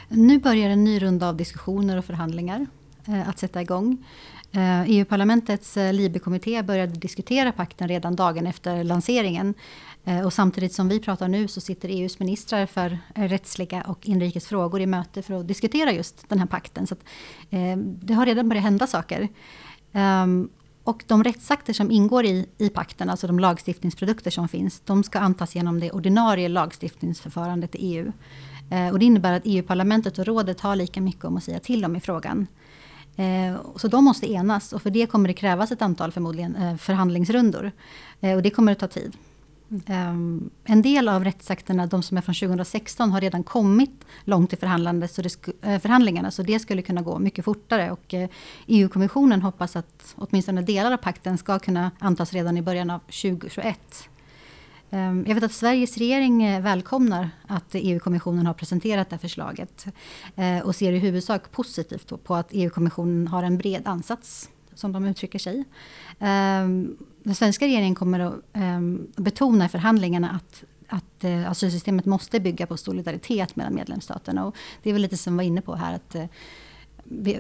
A: Nu börjar en ny runda av diskussioner och förhandlingar eh, att sätta igång. Eh, e EU-parlamentets eh, Liby-kommitté började diskutera pakten redan dagen efter lanseringen. Eh, och samtidigt som vi pratar nu så sitter EUs ministrar för rättsliga och inrikes frågor i möte för att diskutera just den här pakten. Så att, det har redan börjat hända saker. Ehm, och de rättsakter som ingår i, i pakten, alltså de lagstiftningsprodukter som finns, de ska antas genom det ordinarie lagstiftningsförfarandet i EU. Och det innebär att EU-parlamentet och rådet har lika mycket om att säga till om i frågan. Eh, så de måste enas och för det kommer det krävas ett antal förmodligen eh, förhandlingsrundor. Eh, och det kommer att ta tid. Mm. en del av rättsakterna, de som är från 2016, har redan kommit långt i så det förhandlingarna. Så det skulle kunna gå mycket fortare. Och EU-kommissionen hoppas att åtminstone delar av pakten ska kunna antas redan i början av 2021. Ehm, jag vet att Sveriges regering eh, välkomnar att EU-kommissionen har presenterat det här förslaget eh, och ser i huvudsak positivt på att EU-kommissionen har en bred ansats, som de uttrycker sig. Ehm, den svenska regeringen kommer att ehm, betona i förhandlingarna att att eh, asylsystemet måste bygga på solidaritet mellan medlemsstaterna. Och det är väl lite som vi var inne på här, att eh,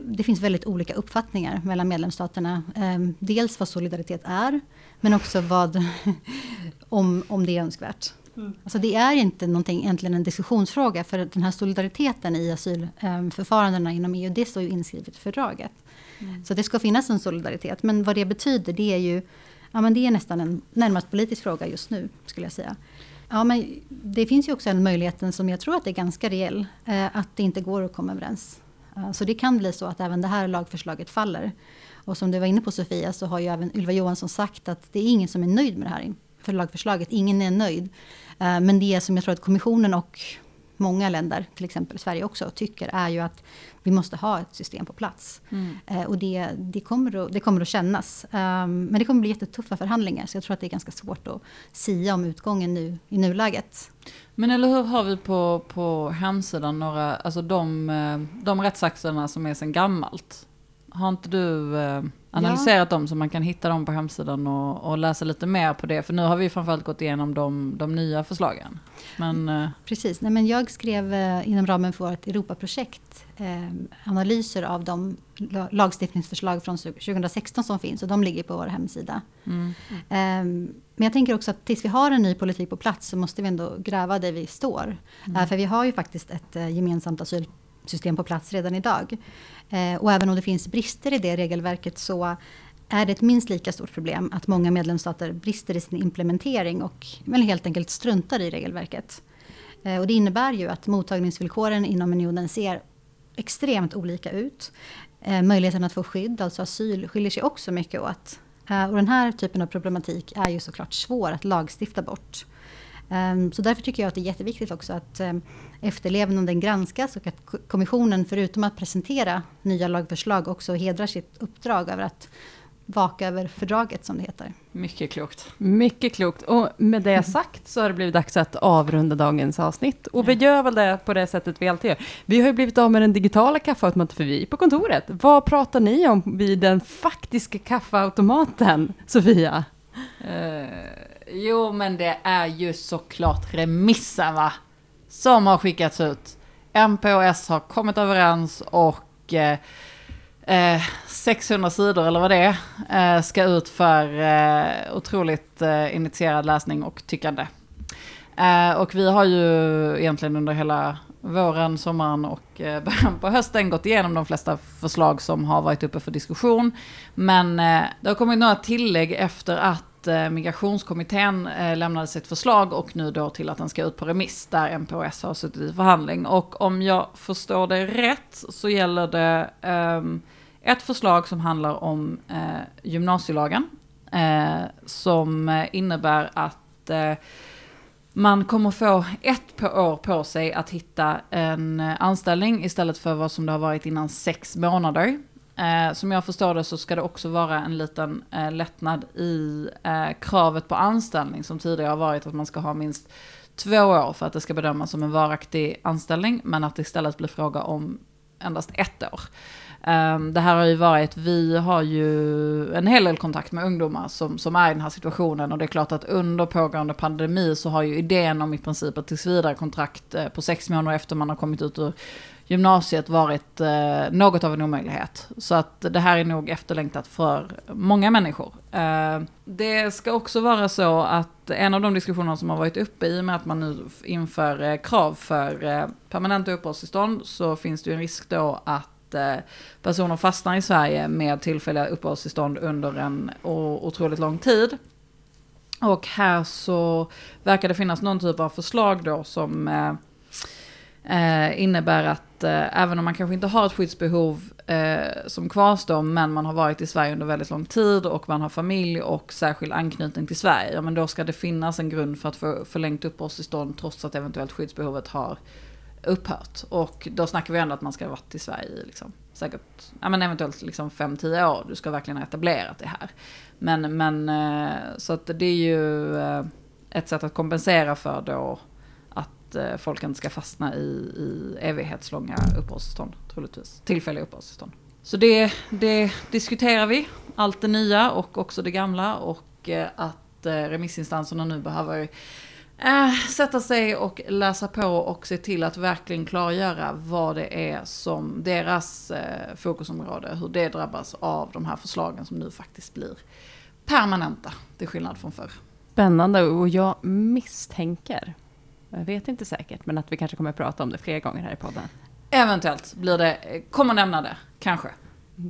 A: det finns väldigt olika uppfattningar mellan medlemsstaterna. Dels vad solidaritet är, men också vad, <laughs> om, om det är önskvärt. Mm. Alltså det är inte någonting, egentligen en diskussionsfråga, för den här solidariteten i asylförfarandena inom EU, det står ju inskrivet i fördraget. Mm. Så det ska finnas en solidaritet. Men vad det betyder, det är ju ja, men det är nästan en närmast politisk fråga just nu, skulle jag säga. Ja, men det finns ju också en möjlighet som jag tror att är ganska reell, eh, att det inte går att komma överens. Eh, så det kan bli så att även det här lagförslaget faller. Och som du var inne på Sofia, så har ju även Ylva Johansson sagt att det är ingen som är nöjd med det här för lagförslaget. Ingen är nöjd. Eh, men det som jag tror att kommissionen och många länder, till exempel Sverige också, tycker är ju att vi måste ha ett system på plats. Mm. Eh, och det, det, kommer att, det kommer att kännas. Um, men det kommer bli jättetuffa förhandlingar, så jag tror att det är ganska svårt att sia om utgången nu, i nuläget.
B: Men eller hur har vi på, på hemsidan några, alltså de, eh, de rättsakterna som är sedan gammalt? Har inte du eh, analyserat ja. dem så man kan hitta dem på hemsidan och, och, läsa lite mer på det? För nu har vi framförallt gått igenom de, de nya förslagen. Men, eh,
A: Precis, Nej, men jag skrev eh, inom ramen för vårt Europaprojekt eh, analyser av de lagstiftningsförslag från 2016 som finns och de ligger på vår hemsida. Mm. Mm. men jag tänker också att tills vi har en ny politik på plats så måste vi ändå gräva där vi står. Mm. för vi har ju faktiskt ett gemensamt system på plats redan idag. Eh, och även om det finns brister i det regelverket så är det ett minst lika stort problem att många medlemsstater brister i sin implementering och väl helt enkelt struntar i regelverket. Eh, och det innebär ju att mottagningsvillkoren inom unionen ser extremt olika ut. Eh, möjligheten att få skydd, alltså asyl, skiljer sig också mycket åt. Och den här typen av problematik är ju såklart svår att lagstifta bort. Um, så därför tycker jag att det är jätteviktigt också att um, efterlevnaden granskas och att kommissionen förutom att presentera nya lagförslag också hedrar sitt uppdrag över att vaka över fördraget som det heter.
B: Mycket klokt.
C: Mycket klokt. Och med det <laughs> sagt så har det blivit dags att avrunda dagens avsnitt. Och vi gör väl det på det sättet vi alltid gör. Vi har ju blivit av med den digitala kaffeautomaten för vi på kontoret. Vad pratar ni om vid den faktiska kaffeautomaten, <laughs> Sofia? Uh,
B: jo, men det är ju såklart remissen va? Som har skickats ut. MP och S har kommit överens och eh, eh, 600 sidor eller vad det är, eh, ska ut för eh, otroligt eh, initierad läsning och tyckande. Eh, och vi har ju egentligen under hela våren, sommaren och eh, början på hösten gått igenom de flesta förslag som har varit uppe för diskussion. Men eh, det har kommit några tillägg efter att Eh, migrationskommittén eh, lämnade sitt förslag och nu då till att den ska ut på remiss där MPOS har suttit i förhandling. Och om jag förstår det rätt så gäller det ehm, ett förslag som handlar om eh, gymnasielagen. Som innebär att man kommer få ett år på sig att hitta en anställning istället för vad som det har varit innan sex månader. Eh, som jag förstår det så ska det också vara en liten eh, lättnad i eh, kravet på anställning som tidigare har varit att man ska ha minst två år för att det ska bedömas som en varaktig anställning men att det istället blir fråga om endast ett år. Ehm, det här har ju varit, vi har ju en hel del kontakt med ungdomar som, som är i den här situationen och det är klart att under pågående pandemi så har ju idén om i princip ett tillsvidarekontrakt eh, på sex månader efter man har kommit ut ur gymnasiet varit eh, något av en omöjlighet. Så att det här är nog efterlängtat för många människor. Eh, det ska också vara så att en av de diskussioner som har varit uppe i och med att man nu inför eh, krav för eh, permanenta uppehållstillstånd så finns det ju en risk då att eh, personer fastnar i Sverige med tillfälliga uppehållstillstånd under en otroligt lång tid. Och här så verkar det finnas någon typ av förslag då som eh, eh, innebär att eh, även om man kanske inte har ett skyddsbehov eh, som kvarstår men man har varit i Sverige under väldigt lång tid och man har familj och särskild anknytning till Sverige, ja men då ska det finnas en grund för att få förlängt uppehållstillstånd trots att eventuellt skyddsbehovet har upphört. Och då snackar vi ändå att man ska ha varit i Sverige i liksom, säkert, ja men eventuellt liksom 5-10 år. Du ska verkligen ha etablerat det här. Men, men eh, så att det är ju eh, ett sätt att kompensera för då att eh, folk inte ska fastna i, i evighetslånga uppehållstillstånd, troligtvis. Tillfälliga uppehållstillstånd. Så det, det diskuterar vi, allt det nya och också det gamla och eh, att eh, remissinstanserna nu behöver Äh, sätta sig och läsa på och se till att verkligen klargöra vad det är som deras fokusområde, hur det drabbas av de här förslagen som nu faktiskt blir permanenta, till skillnad från förr.
C: Spännande och jag misstänker, jag vet inte säkert, men att vi kanske kommer att prata om det fler gånger här i podden.
B: Eventuellt blir det, kommer nämna det, kanske.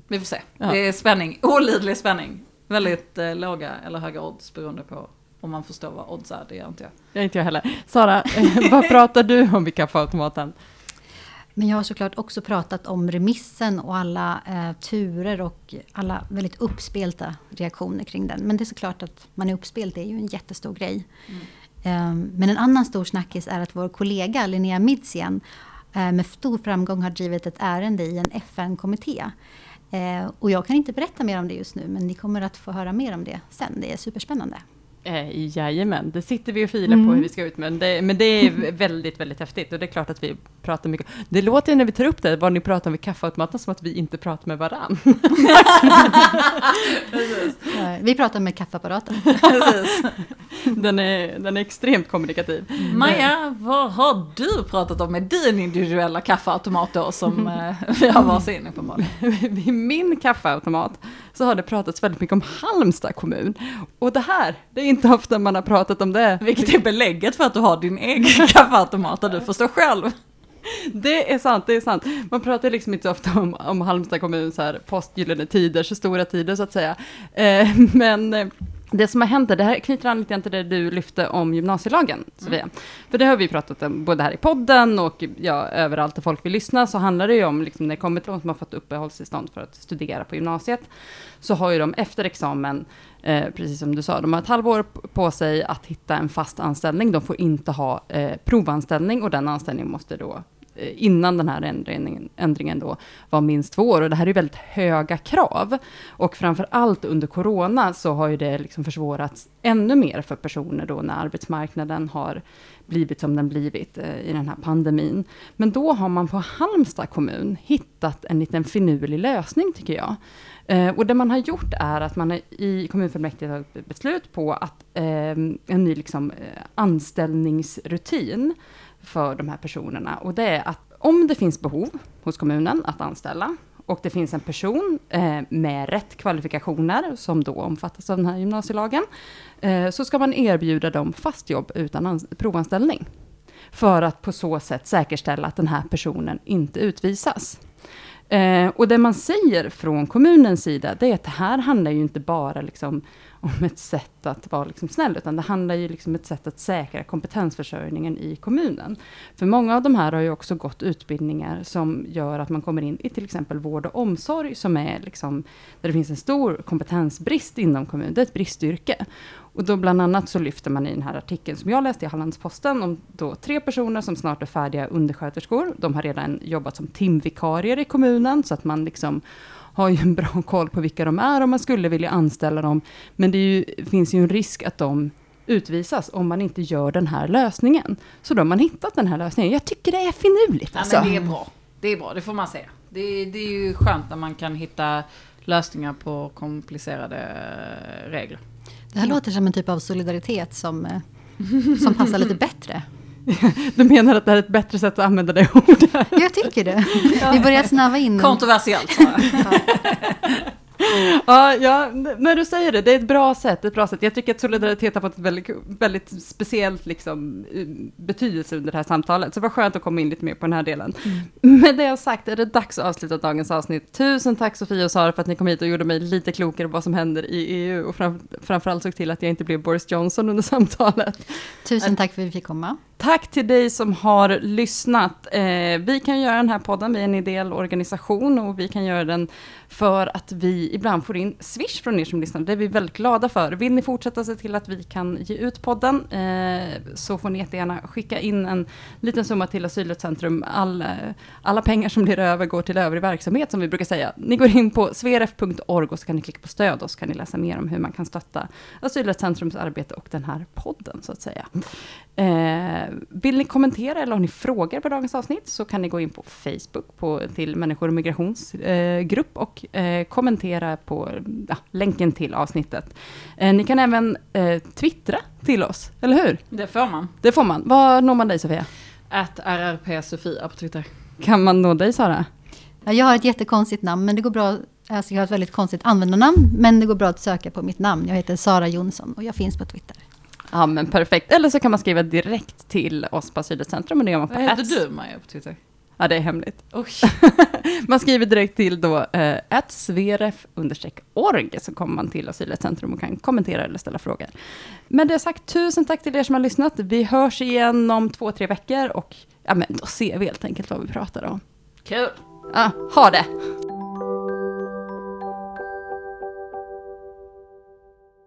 B: Vi får se.
C: Ja.
B: Det är spänning, olidlig spänning. Väldigt eh, låga eller höga odds beroende på om man förstår vad odds är, det gör inte jag.
C: Jag inte jag heller. Sara, eh, vad <laughs> pratar du om i kaffeautomaten?
A: Men jag har såklart också pratat om remissen och alla eh, turer och alla väldigt uppspelta reaktioner kring den. Men det är såklart att man är uppspelt, det är ju en jättestor grej. Eh, Ehm, men en annan stor snackis är att vår kollega Linnea Midsian eh, med stor framgång har drivit ett ärende i en FN-kommitté. Eh, och jag kan inte berätta mer om det just nu, men ni kommer att få höra mer om det sen. Det är superspännande.
C: Eh, jajamän, det sitter vi och filar
A: Mm.
C: på hur vi ska ut med. Men det, men det är väldigt, väldigt häftigt. Och det är klart att vi pratar mycket. Det låter ju när vi tar upp det, vad ni pratar om vid kaffeautomaten, som att vi inte pratar med varann. <laughs>
A: Vi pratar med kaffeapparaten. <laughs>
C: Den är, den är extremt kommunikativ.
B: Maja, vad har du pratat om med din individuella kaffeautomat då som <laughs> eh, vi har varsin uppenbarligen?
C: Vid min kaffeautomat så har det pratats väldigt mycket om Halmstad kommun. Och det här, det är inte ofta man har pratat om det.
B: Vilket är belägget för att du har din egen <laughs> kaffeautomat där du förstår själv.
C: Det är sant, det är sant. Man pratar liksom inte så ofta om, om Halmstad kommun, så här postgyllene tider, så stora tider så att säga. Eh, men eh, det som har hänt, det här knyter an lite grann till det du lyfte om gymnasielagen, Sofia. För det har vi pratat om både här i podden och ja, överallt där folk vill lyssna, så handlar det ju om, liksom, när det kommer till de som har fått uppehållstillstånd för att studera på gymnasiet, så har ju de efter examen, eh, precis som du sa, de har ett halvår på sig att hitta en fast anställning. De får inte ha eh, provanställning och den anställningen måste då Eh, innan den här ändringen, ändringen då var minst två år. Och det här är väldigt höga krav. Och framför allt under corona så har ju det liksom försvårats ännu mer för personer då när arbetsmarknaden har blivit som den blivit eh, i den här pandemin. Men då har man på Halmstad kommun hittat en liten finurlig lösning tycker jag. Eh, och det man har gjort är att man i kommunfullmäktige har tagit beslut på att eh, en ny liksom, eh, anställningsrutin för de här personerna. Och det är att om det finns behov hos kommunen att anställa och det finns en person eh, med rätt kvalifikationer som då omfattas av den här gymnasielagen, eh, så ska man erbjuda dem fast jobb utan provanställning. För att på så sätt säkerställa att den här personen inte utvisas. Eh, och det man säger från kommunens sida, det är att det här handlar ju inte bara liksom om ett sätt att vara liksom snäll, utan det handlar ju liksom ett sätt att säkra kompetensförsörjningen i kommunen. För många av de här har ju också gått utbildningar som gör att man kommer in i till exempel vård och omsorg, som är liksom, där det finns en stor kompetensbrist inom kommunen. Det är ett bristyrke. Och då bland annat så lyfter man i den här artikeln som jag läste i Hallandsposten om då tre personer som snart är färdiga undersköterskor. De har redan jobbat som timvikarier i kommunen, så att man liksom har ju en bra koll på vilka de är om man skulle vilja anställa dem. Men det ju, finns ju en risk att de utvisas om man inte gör den här lösningen. Så då har man hittat den här lösningen. Jag tycker det är finurligt
B: Ja,
C: alltså.
B: men det är bra. Det är bra, det får man säga. Det, det är ju skönt när man kan hitta lösningar på komplicerade eh, regler.
A: Det här låter som en typ av solidaritet som, eh, som passar lite <laughs> bättre. <laughs>
C: Du menar att det här är ett bättre sätt att använda det ordet?
A: Jag tycker det. Vi börjar snäva in.
B: Kontroversiellt jag. <laughs>
C: Ja, ja, när du säger det, det är ett bra sätt. Ett bra sätt. Jag tycker att solidaritet har fått ett väldigt, väldigt speciellt liksom, betydelse under det här samtalet. Så det var skönt att komma in lite mer på den här delen. Med det jag sagt är det dags att avsluta dagens avsnitt. Tusen tack Sofia och Sara för att ni kom hit och gjorde mig lite klokare på vad som händer i EU. Och fram, framförallt såg till att jag inte blev Boris Johnson under samtalet.
A: Tusen tack för att vi fick komma.
C: Tack till dig som har lyssnat. Eh, vi kan göra den här podden, vi är en ideell organisation och vi kan göra den för att vi ibland får in Swish från er som lyssnar. Det är vi väldigt glada för. Vill ni fortsätta se till att vi kan ge ut podden eh, så får ni jättegärna skicka in en liten summa till Asylrättscentrum. All, eh, alla pengar som blir över går till övrig verksamhet som vi brukar säga. Ni går in på sveref.org och så kan ni klicka på stöd och så kan ni läsa mer om hur man kan stötta Asylrättscentrums arbete och den här podden så att säga. Eh, vill ni kommentera eller har ni frågor på dagens avsnitt så kan ni gå in på Facebook på, till Människor och migrations eh, och eh, kommentera på ja, länken till avsnittet. Eh, ni kan även eh, twittra till oss, eller hur?
B: Det får man.
C: Det får man. Var når man dig Sofia?
B: Att RRP Sofia på Twitter.
C: Kan man nå dig Sara?
A: Ja, Jag har ett jättekonstigt namn, men det går bra. Alltså jag har ett väldigt konstigt användarnamn, men det går bra att söka på mitt namn. Jag heter Sara Jonsson och jag finns på Twitter.
C: Ja, men perfekt. Eller så kan man skriva direkt till oss på Asylrättscentrum och det gör man på
B: Vad heter
C: Ats.
B: du Maja på Twitter?
C: Ja, det är hemligt. <laughs> Man skriver direkt till då eh, sveref-org så kommer man till Asylrättscentrum och kan kommentera eller ställa frågor. Med det sagt, tusen tack till er som har lyssnat. Vi hörs igen om två, tre veckor och ja, men då ser vi helt enkelt vad vi pratar om.
B: Kul.
C: Ja, ha det!